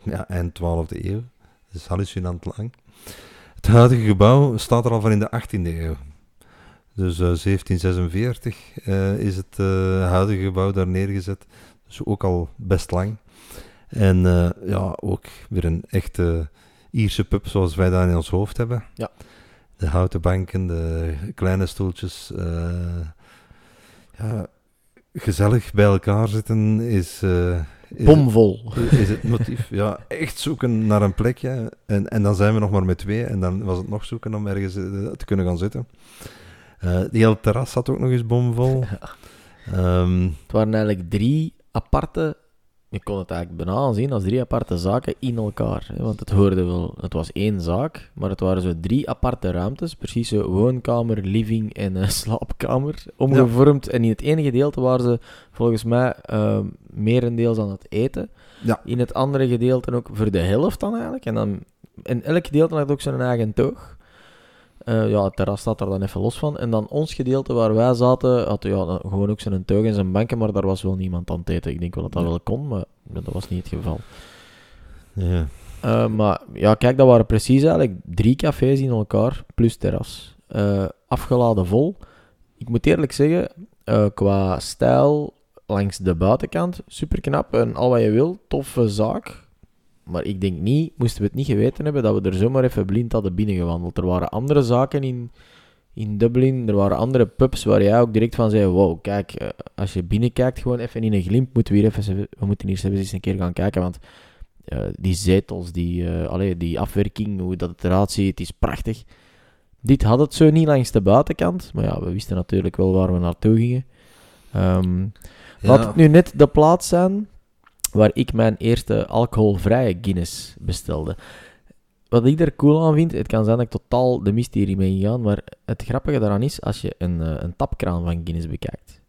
ja, eind 12e eeuw. Dat is hallucinant lang. Het huidige gebouw staat er al van in de 18e eeuw. Dus eh, 1746 eh, is het eh, huidige gebouw daar neergezet. Dus ook al best lang. En eh, ja, ook weer een echte Ierse pub zoals wij dat in ons hoofd hebben. Ja. De houten banken, de kleine stoeltjes. eh, ja, gezellig bij elkaar zitten is... eh, is Bomvol. is het motief. Ja, echt zoeken naar een plekje. En, en dan zijn we nog maar met twee. En dan was het nog zoeken om ergens eh, te kunnen gaan zitten. Eh die hele terras zat ook nog eens bomvol. Ehm, Het waren eigenlijk drie aparte... Je kon het eigenlijk bijna aanzien als drie aparte zaken in elkaar. Hè? Want het hoorde wel... Het was één zaak, maar het waren zo drie aparte ruimtes. Precies zo woonkamer, living en eh, slaapkamer. Omgevormd. En in het ene gedeelte waren ze volgens mij eh, merendeels aan het eten. Ja. In het andere gedeelte ook voor de helft dan eigenlijk. En, dan, en elk gedeelte had ook zijn eigen toog. Eh, ja, het terras staat er dan even los van. En dan ons gedeelte waar wij zaten, had ja, gewoon ook zijn teug en zijn banken, maar daar was wel niemand aan het eten. Ik denk wel dat dat Ja. wel kon, maar dat was niet het geval. ja. Eh, maar ja, kijk, dat waren precies eigenlijk drie cafés in elkaar, plus terras. Eh, afgeladen vol. Ik moet eerlijk zeggen, qua stijl langs de buitenkant, super knap en al wat je wil, toffe zaak. Maar ik denk niet, moesten we het niet geweten hebben, dat we er zomaar even blind hadden binnengewandeld. Er waren andere zaken in, in Dublin, er waren andere pubs waar jij ook direct van zei, wow, kijk, eh, als je binnenkijkt gewoon even in een glimp, moeten we hier even, we moeten hier eens een keer gaan kijken, want eh, die zetels, die, allee, die afwerking, hoe dat het eruit ziet, het is prachtig. Dit had het zo niet langs de buitenkant, maar ja, we wisten natuurlijk wel waar we naartoe gingen. Ehm, Laat het nu net de plaats zijn waar ik mijn eerste alcoholvrije Guinness bestelde. Wat ik er cool aan vind, het kan zijn dat ik totaal de mist hierin ben gegaan, maar het grappige daaraan is, als je een, eh, een tapkraan van Guinness bekijkt,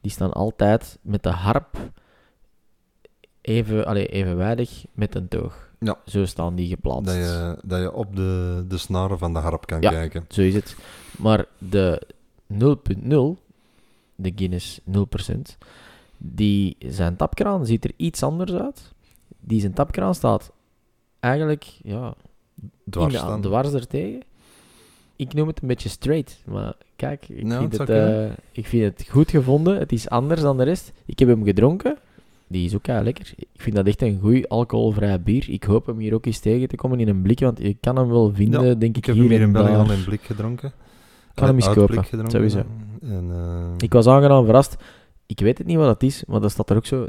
die staan altijd met de harp even, allee, evenwijdig met een toog. Ja. Zo staan die geplaatst. Dat, je, dat je op de, de snaren van de harp kan Ja. kijken. Zo is het. Maar de 0.0, de Guinness 0%, die zijn tapkraan ziet er iets anders uit. Die zijn tapkraan staat eigenlijk ja, Dwars de, dwars er tegen. Ik noem het een beetje straight, maar kijk, ik, Ja, vind, het eh, ik vind het goed gevonden. Het is anders dan de rest. Ik heb hem gedronken. Die is ook kei lekker. Ik vind dat echt een goed alcoholvrij bier. Ik hoop hem hier ook eens tegen te komen in een blik, want je kan hem wel vinden, Ja, denk ik, Ik heb hem hier in België al in blik gedronken. Kan hem Allee, eens kopen, blik gedronken. sowieso. En, eh, Ik was aangenaam verrast. Ik weet het niet wat dat is, maar dat staat er ook zo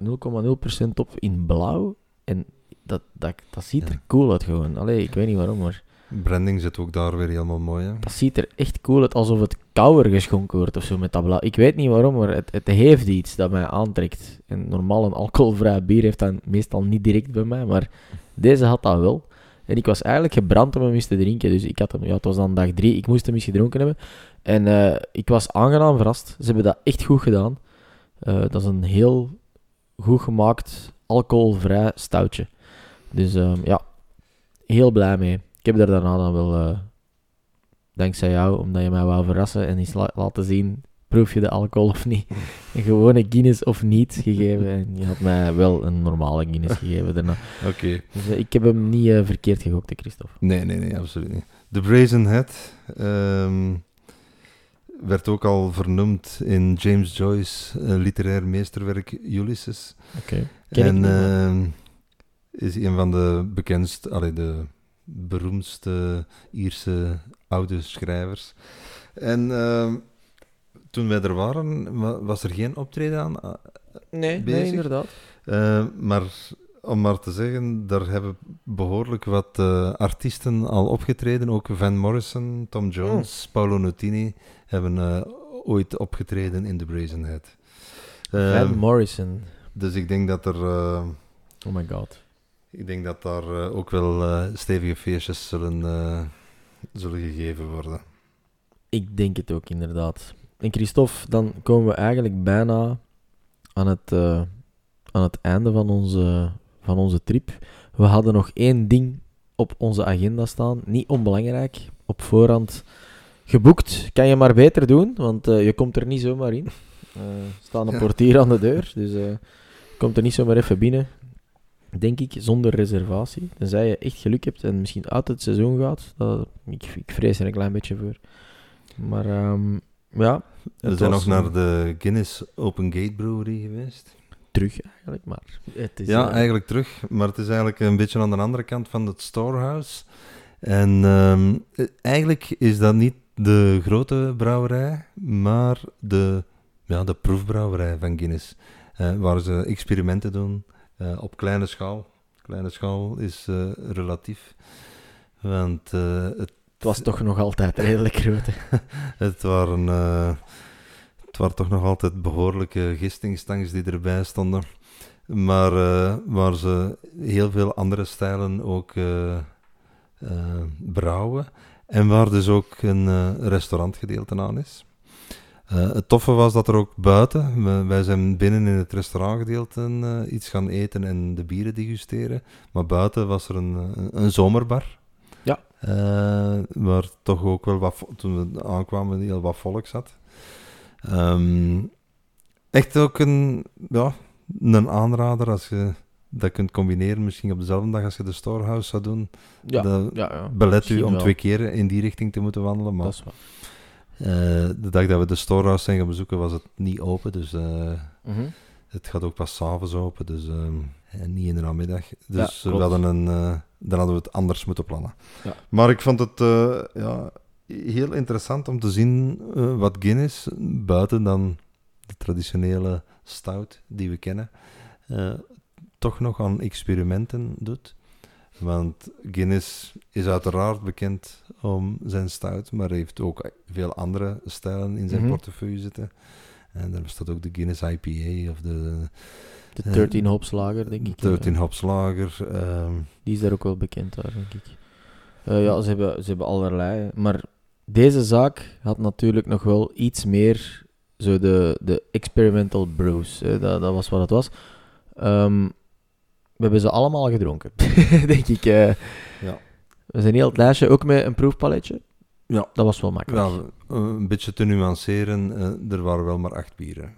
0,0% op in blauw. En dat, dat, dat ziet er Ja. cool uit gewoon. Allee, ik weet niet waarom, maar branding zit ook daar weer helemaal mooi. Hè? dat ziet er echt cool uit, alsof het kouder geschonken wordt of zo met dat blauw. Ik weet niet waarom, maar het, het heeft iets dat mij aantrekt. En normaal een alcoholvrij bier heeft dat meestal niet direct bij mij, maar deze had dat wel. En ik was eigenlijk gebrand om hem eens te drinken. Dus ik had hem, ja, het was dan dag drie, ik moest hem eens gedronken hebben. En eh, ik was aangenaam verrast. Ze hebben dat echt goed gedaan. Eh, dat is een heel goed gemaakt, alcoholvrij stoutje. Dus ehm, ja, heel blij mee. Ik heb er daarna dan wel, eh, dankzij jou, omdat je mij wou verrassen en eens la- laten zien, proef je de alcohol of niet. Een gewone Guinness of niet gegeven. En je had mij wel een normale Guinness gegeven daarna. Oké. Dus eh, ik heb hem niet verkeerd gegokt, Christophe. Nee, nee, nee, absoluut niet. De Brazen Head ehm, werd ook al vernoemd in James Joyce, eh, literair meesterwerk Ulysses. Oké. En ehm, is een van de bekendste, allee, de beroemdste Ierse oude schrijvers. En ehm, toen wij er waren, wa- was er geen optreden aan. ah, Nee, nee, inderdaad. Eh, maar om maar te zeggen, daar hebben behoorlijk wat eh, artiesten al opgetreden. Ook Van Morrison, Tom Jones, Paolo Nutini hebben eh, ooit opgetreden in de Brazen Head. Van Ehm, Morrison. dus ik denk dat er... eh, Oh my god. ik denk dat daar ook wel stevige feestjes zullen, zullen gegeven worden. Ik denk het ook, inderdaad. En Christophe, dan komen we eigenlijk bijna aan het, aan het einde van onze, van onze trip. We hadden nog één ding op onze agenda staan. Niet onbelangrijk. Op voorhand geboekt. Kan je maar beter doen, want eh, je komt er niet zomaar in. Eh, Er staat een Ja. portier aan de deur, dus eh, je komt er niet zomaar even binnen. Denk ik, zonder reservatie. Tenzij je echt geluk hebt en misschien uit het seizoen gaat. Dat, ik, ik vrees er een klein beetje voor. Maar ehm, ja, We zijn was, nog naar de Guinness Open Gate Brewery geweest. Terug eigenlijk. Maar het is, Ja, eh, eigenlijk terug, maar het is eigenlijk een beetje aan de andere kant van het storehouse. En ehm, eh, eigenlijk is dat niet de grote brouwerij, maar de, ja, de proefbrouwerij van Guinness. eh, waar ze experimenten doen eh, op kleine schaal. Kleine schaal is relatief. Want het, het was toch nog altijd redelijk groot. het waren, het waren toch nog altijd behoorlijke gistingstangs die erbij stonden. Maar eh, waar ze heel veel andere stijlen ook eh, eh, brouwen. En waar dus ook een restaurantgedeelte aan is. Het toffe was dat er ook buiten, we- wij zijn binnen in het restaurantgedeelte iets gaan eten en de bieren degusteren. Maar buiten was er een, een, zomerbar. Ja. Waar toch ook wel wat, toen we aankwamen, heel wat volk zat. Ehm, echt ook een, ja, een aanrader als je dat kunt combineren, misschien op dezelfde dag als je de storehouse zou doen. Ja, dat ja, ja. belet u om wel. twee keer in die richting te moeten wandelen. Maar Dat eh, de dag dat we de storehouse zijn gaan bezoeken, was het niet open. Dus eh, Mhm. het gaat ook pas s'avonds open, dus ehm, niet in de namiddag. Dus we hadden een, eh, dan hadden we het anders moeten plannen. Ja. Maar ik vond het ja, heel interessant om te zien eh, wat Guinness, buiten dan de traditionele stout die we kennen, eh, toch nog aan experimenten doet. Want Guinness is uiteraard bekend om zijn stout, maar heeft ook veel andere stijlen in zijn Mhm. portefeuille zitten. En daar bestaat ook de Guinness IPA of de De Eh, 13 hops lager, denk ik. 13 eh, hops lager. ehm, Die is daar ook wel bekend, daar, denk ik. Eh, ja, ze hebben, ze hebben allerlei. Maar deze zaak had natuurlijk nog wel iets meer zo de, de experimental brews. hè. Dat, dat was wat het was. Ehm, we hebben ze allemaal gedronken, denk ik. eh. Ja. We zijn heel het lijstje, ook met een proefpaletje. Ja. Dat was wel makkelijk. ja, een beetje te nuanceren, eh, er waren wel maar acht bieren.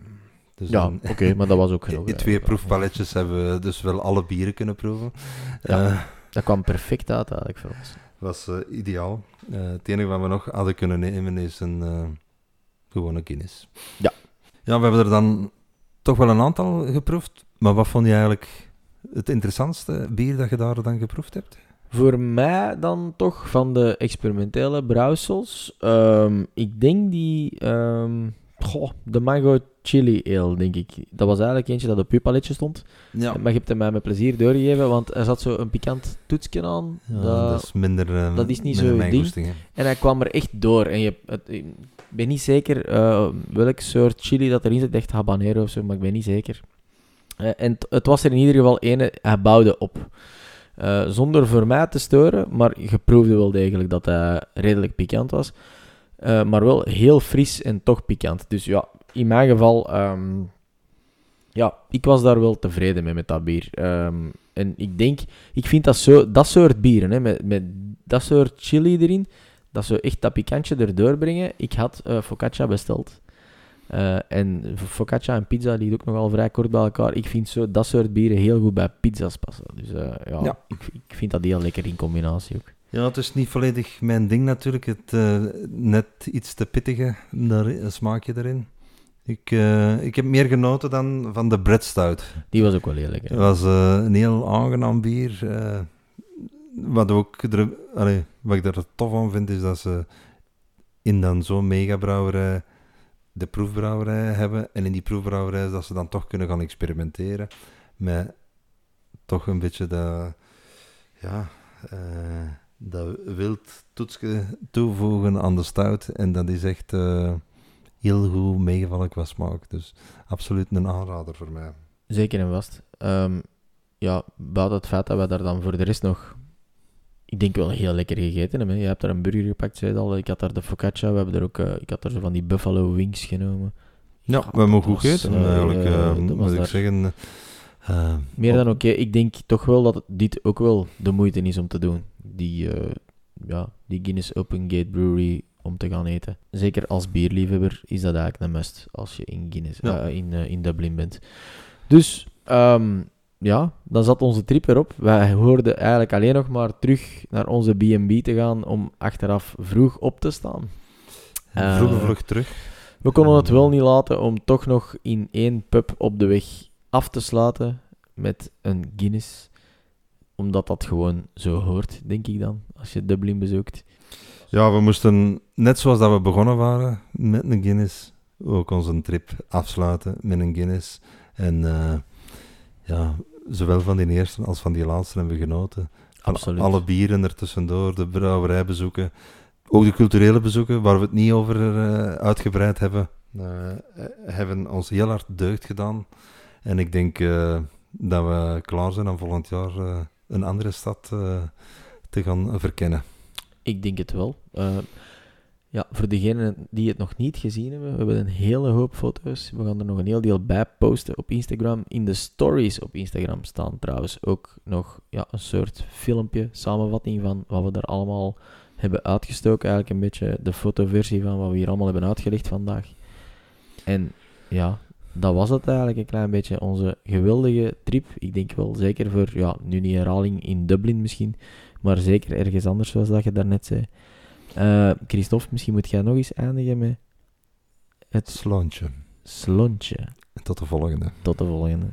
Dus Ja, oké, maar dat was ook genoeg. in twee proefpaletjes hebben we dus wel alle bieren kunnen proeven. Ja. Eh, Dat kwam perfect uit, eigenlijk, voor ons. Was eh, ideaal. Eh, het enige wat we nog hadden kunnen nemen is een eh, gewone Guinness. Ja. Ja, we hebben er dan toch wel een aantal geproefd. Maar wat vond je eigenlijk het interessantste bier dat je daar dan geproefd hebt? Voor mij dan toch van de experimentele brouwsels. ehm, ik denk die. ehm, goh, de Mango Chili Ale, denk ik. Dat was eigenlijk eentje dat op je paletje stond. Ja. Maar je hebt hem mij met plezier doorgegeven, want er zat zo een pikant toetsje aan. Ja, dat- dat is minder, eh, dat is niet zo ding. goesting. En hij kwam er echt door. En je, het, ik ben niet zeker eh, welk soort chili dat erin zit. Echt habanero of zo, maar ik ben niet zeker. Eh, en t- het was er in ieder geval ene, hij bouwde op. Eh, zonder voor mij te storen, maar je proefde wel degelijk dat hij redelijk pikant was. Eh, maar wel heel fris en toch pikant. Dus ja, in mijn geval, ehm, ja, ik was daar wel tevreden mee met dat bier. Ehm, en ik denk, ik vind dat zo, dat soort bieren, hè, met, met dat soort chili erin, dat ze echt dat pikantje erdoor brengen. Ik had eh, focaccia besteld. Eh, en focaccia en pizza die ook nogal vrij kort bij elkaar. Ik vind zo, dat soort bieren heel goed bij pizza's passen. Dus eh, ja, Ja. Ik, ik vind dat heel lekker in combinatie ook. Ja, het is niet volledig mijn ding natuurlijk. Het eh, net iets te pittige smaakje erin. Ik, eh, ik heb meer genoten dan van de bread stout. Die was ook wel lekker. Het was eh, een heel aangenaam bier. eh, wat, ook er, allee, wat ik er tof aan vind, is dat ze in dan zo'n megabrouwerij de proefbrouwerij hebben. En in die proefbrouwerij is dat ze dan toch kunnen gaan experimenteren met toch een beetje dat, ja, dat wild toetsje toevoegen aan de stout. En dat is echt heel goed meegevallen qua smaak. Dus absoluut een aanrader voor mij. Zeker en vast. Ehm, ja, buiten het feit dat we daar dan voor de rest nog, ik denk wel heel lekker gegeten hebben. Je hebt daar een burger gepakt, zei al. Ik had daar de focaccia, we hebben er ook, eh, ik had daar zo van die buffalo wings genomen. Ja, we hebben goed gegeten eh, eigenlijk, eh, eh, was moet ik daar- zeggen. Meer dan oké. Ik denk toch wel dat dit ook wel de moeite is om te doen. Die, ja, die Guinness Open Gate Brewery om te gaan eten. Zeker als bierliefhebber is dat eigenlijk een must als je in, Guinness, Ja. eh, in, eh, in Dublin bent. Dus ehm, ja, dan zat onze trip erop. Wij hoorden eigenlijk alleen nog maar terug naar onze B&B te gaan om achteraf vroeg op te staan. Eh, vlucht terug. We konden het wel niet laten om toch nog in één pub op de weg af te sluiten met een Guinness. Omdat dat gewoon zo hoort, denk ik dan, als je Dublin bezoekt. Ja, we moesten, net zoals dat we begonnen waren met een Guinness, ook onze trip afsluiten met een Guinness. En eh, ja, zowel van die eerste als van die laatste hebben we genoten. Absoluut. alle bieren er tussendoor, de brouwerij bezoeken. Ook de culturele bezoeken, waar we het niet over eh, uitgebreid hebben, eh, hebben ons heel hard deugd gedaan. En ik denk dat we klaar zijn om volgend jaar een andere stad te gaan verkennen. Ik denk het wel. Eh, ja, voor degenen die het nog niet gezien hebben, we hebben een hele hoop foto's. We gaan er nog een heel deel bij posten op Instagram. In de stories op Instagram staan trouwens ook nog ja, een soort filmpje, samenvatting van wat we daar allemaal hebben uitgestoken. Eigenlijk een beetje de fotoversie van wat we hier allemaal hebben uitgelicht vandaag. En ja, dat was het eigenlijk een klein beetje. Onze geweldige trip. Ik denk wel zeker voor, ja, nu niet herhaling in Dublin misschien, maar zeker ergens anders, zoals dat je daarnet zei. Eh Christophe, misschien moet jij nog eens eindigen met het Sloontje. slontje. Tot de volgende. Tot de volgende.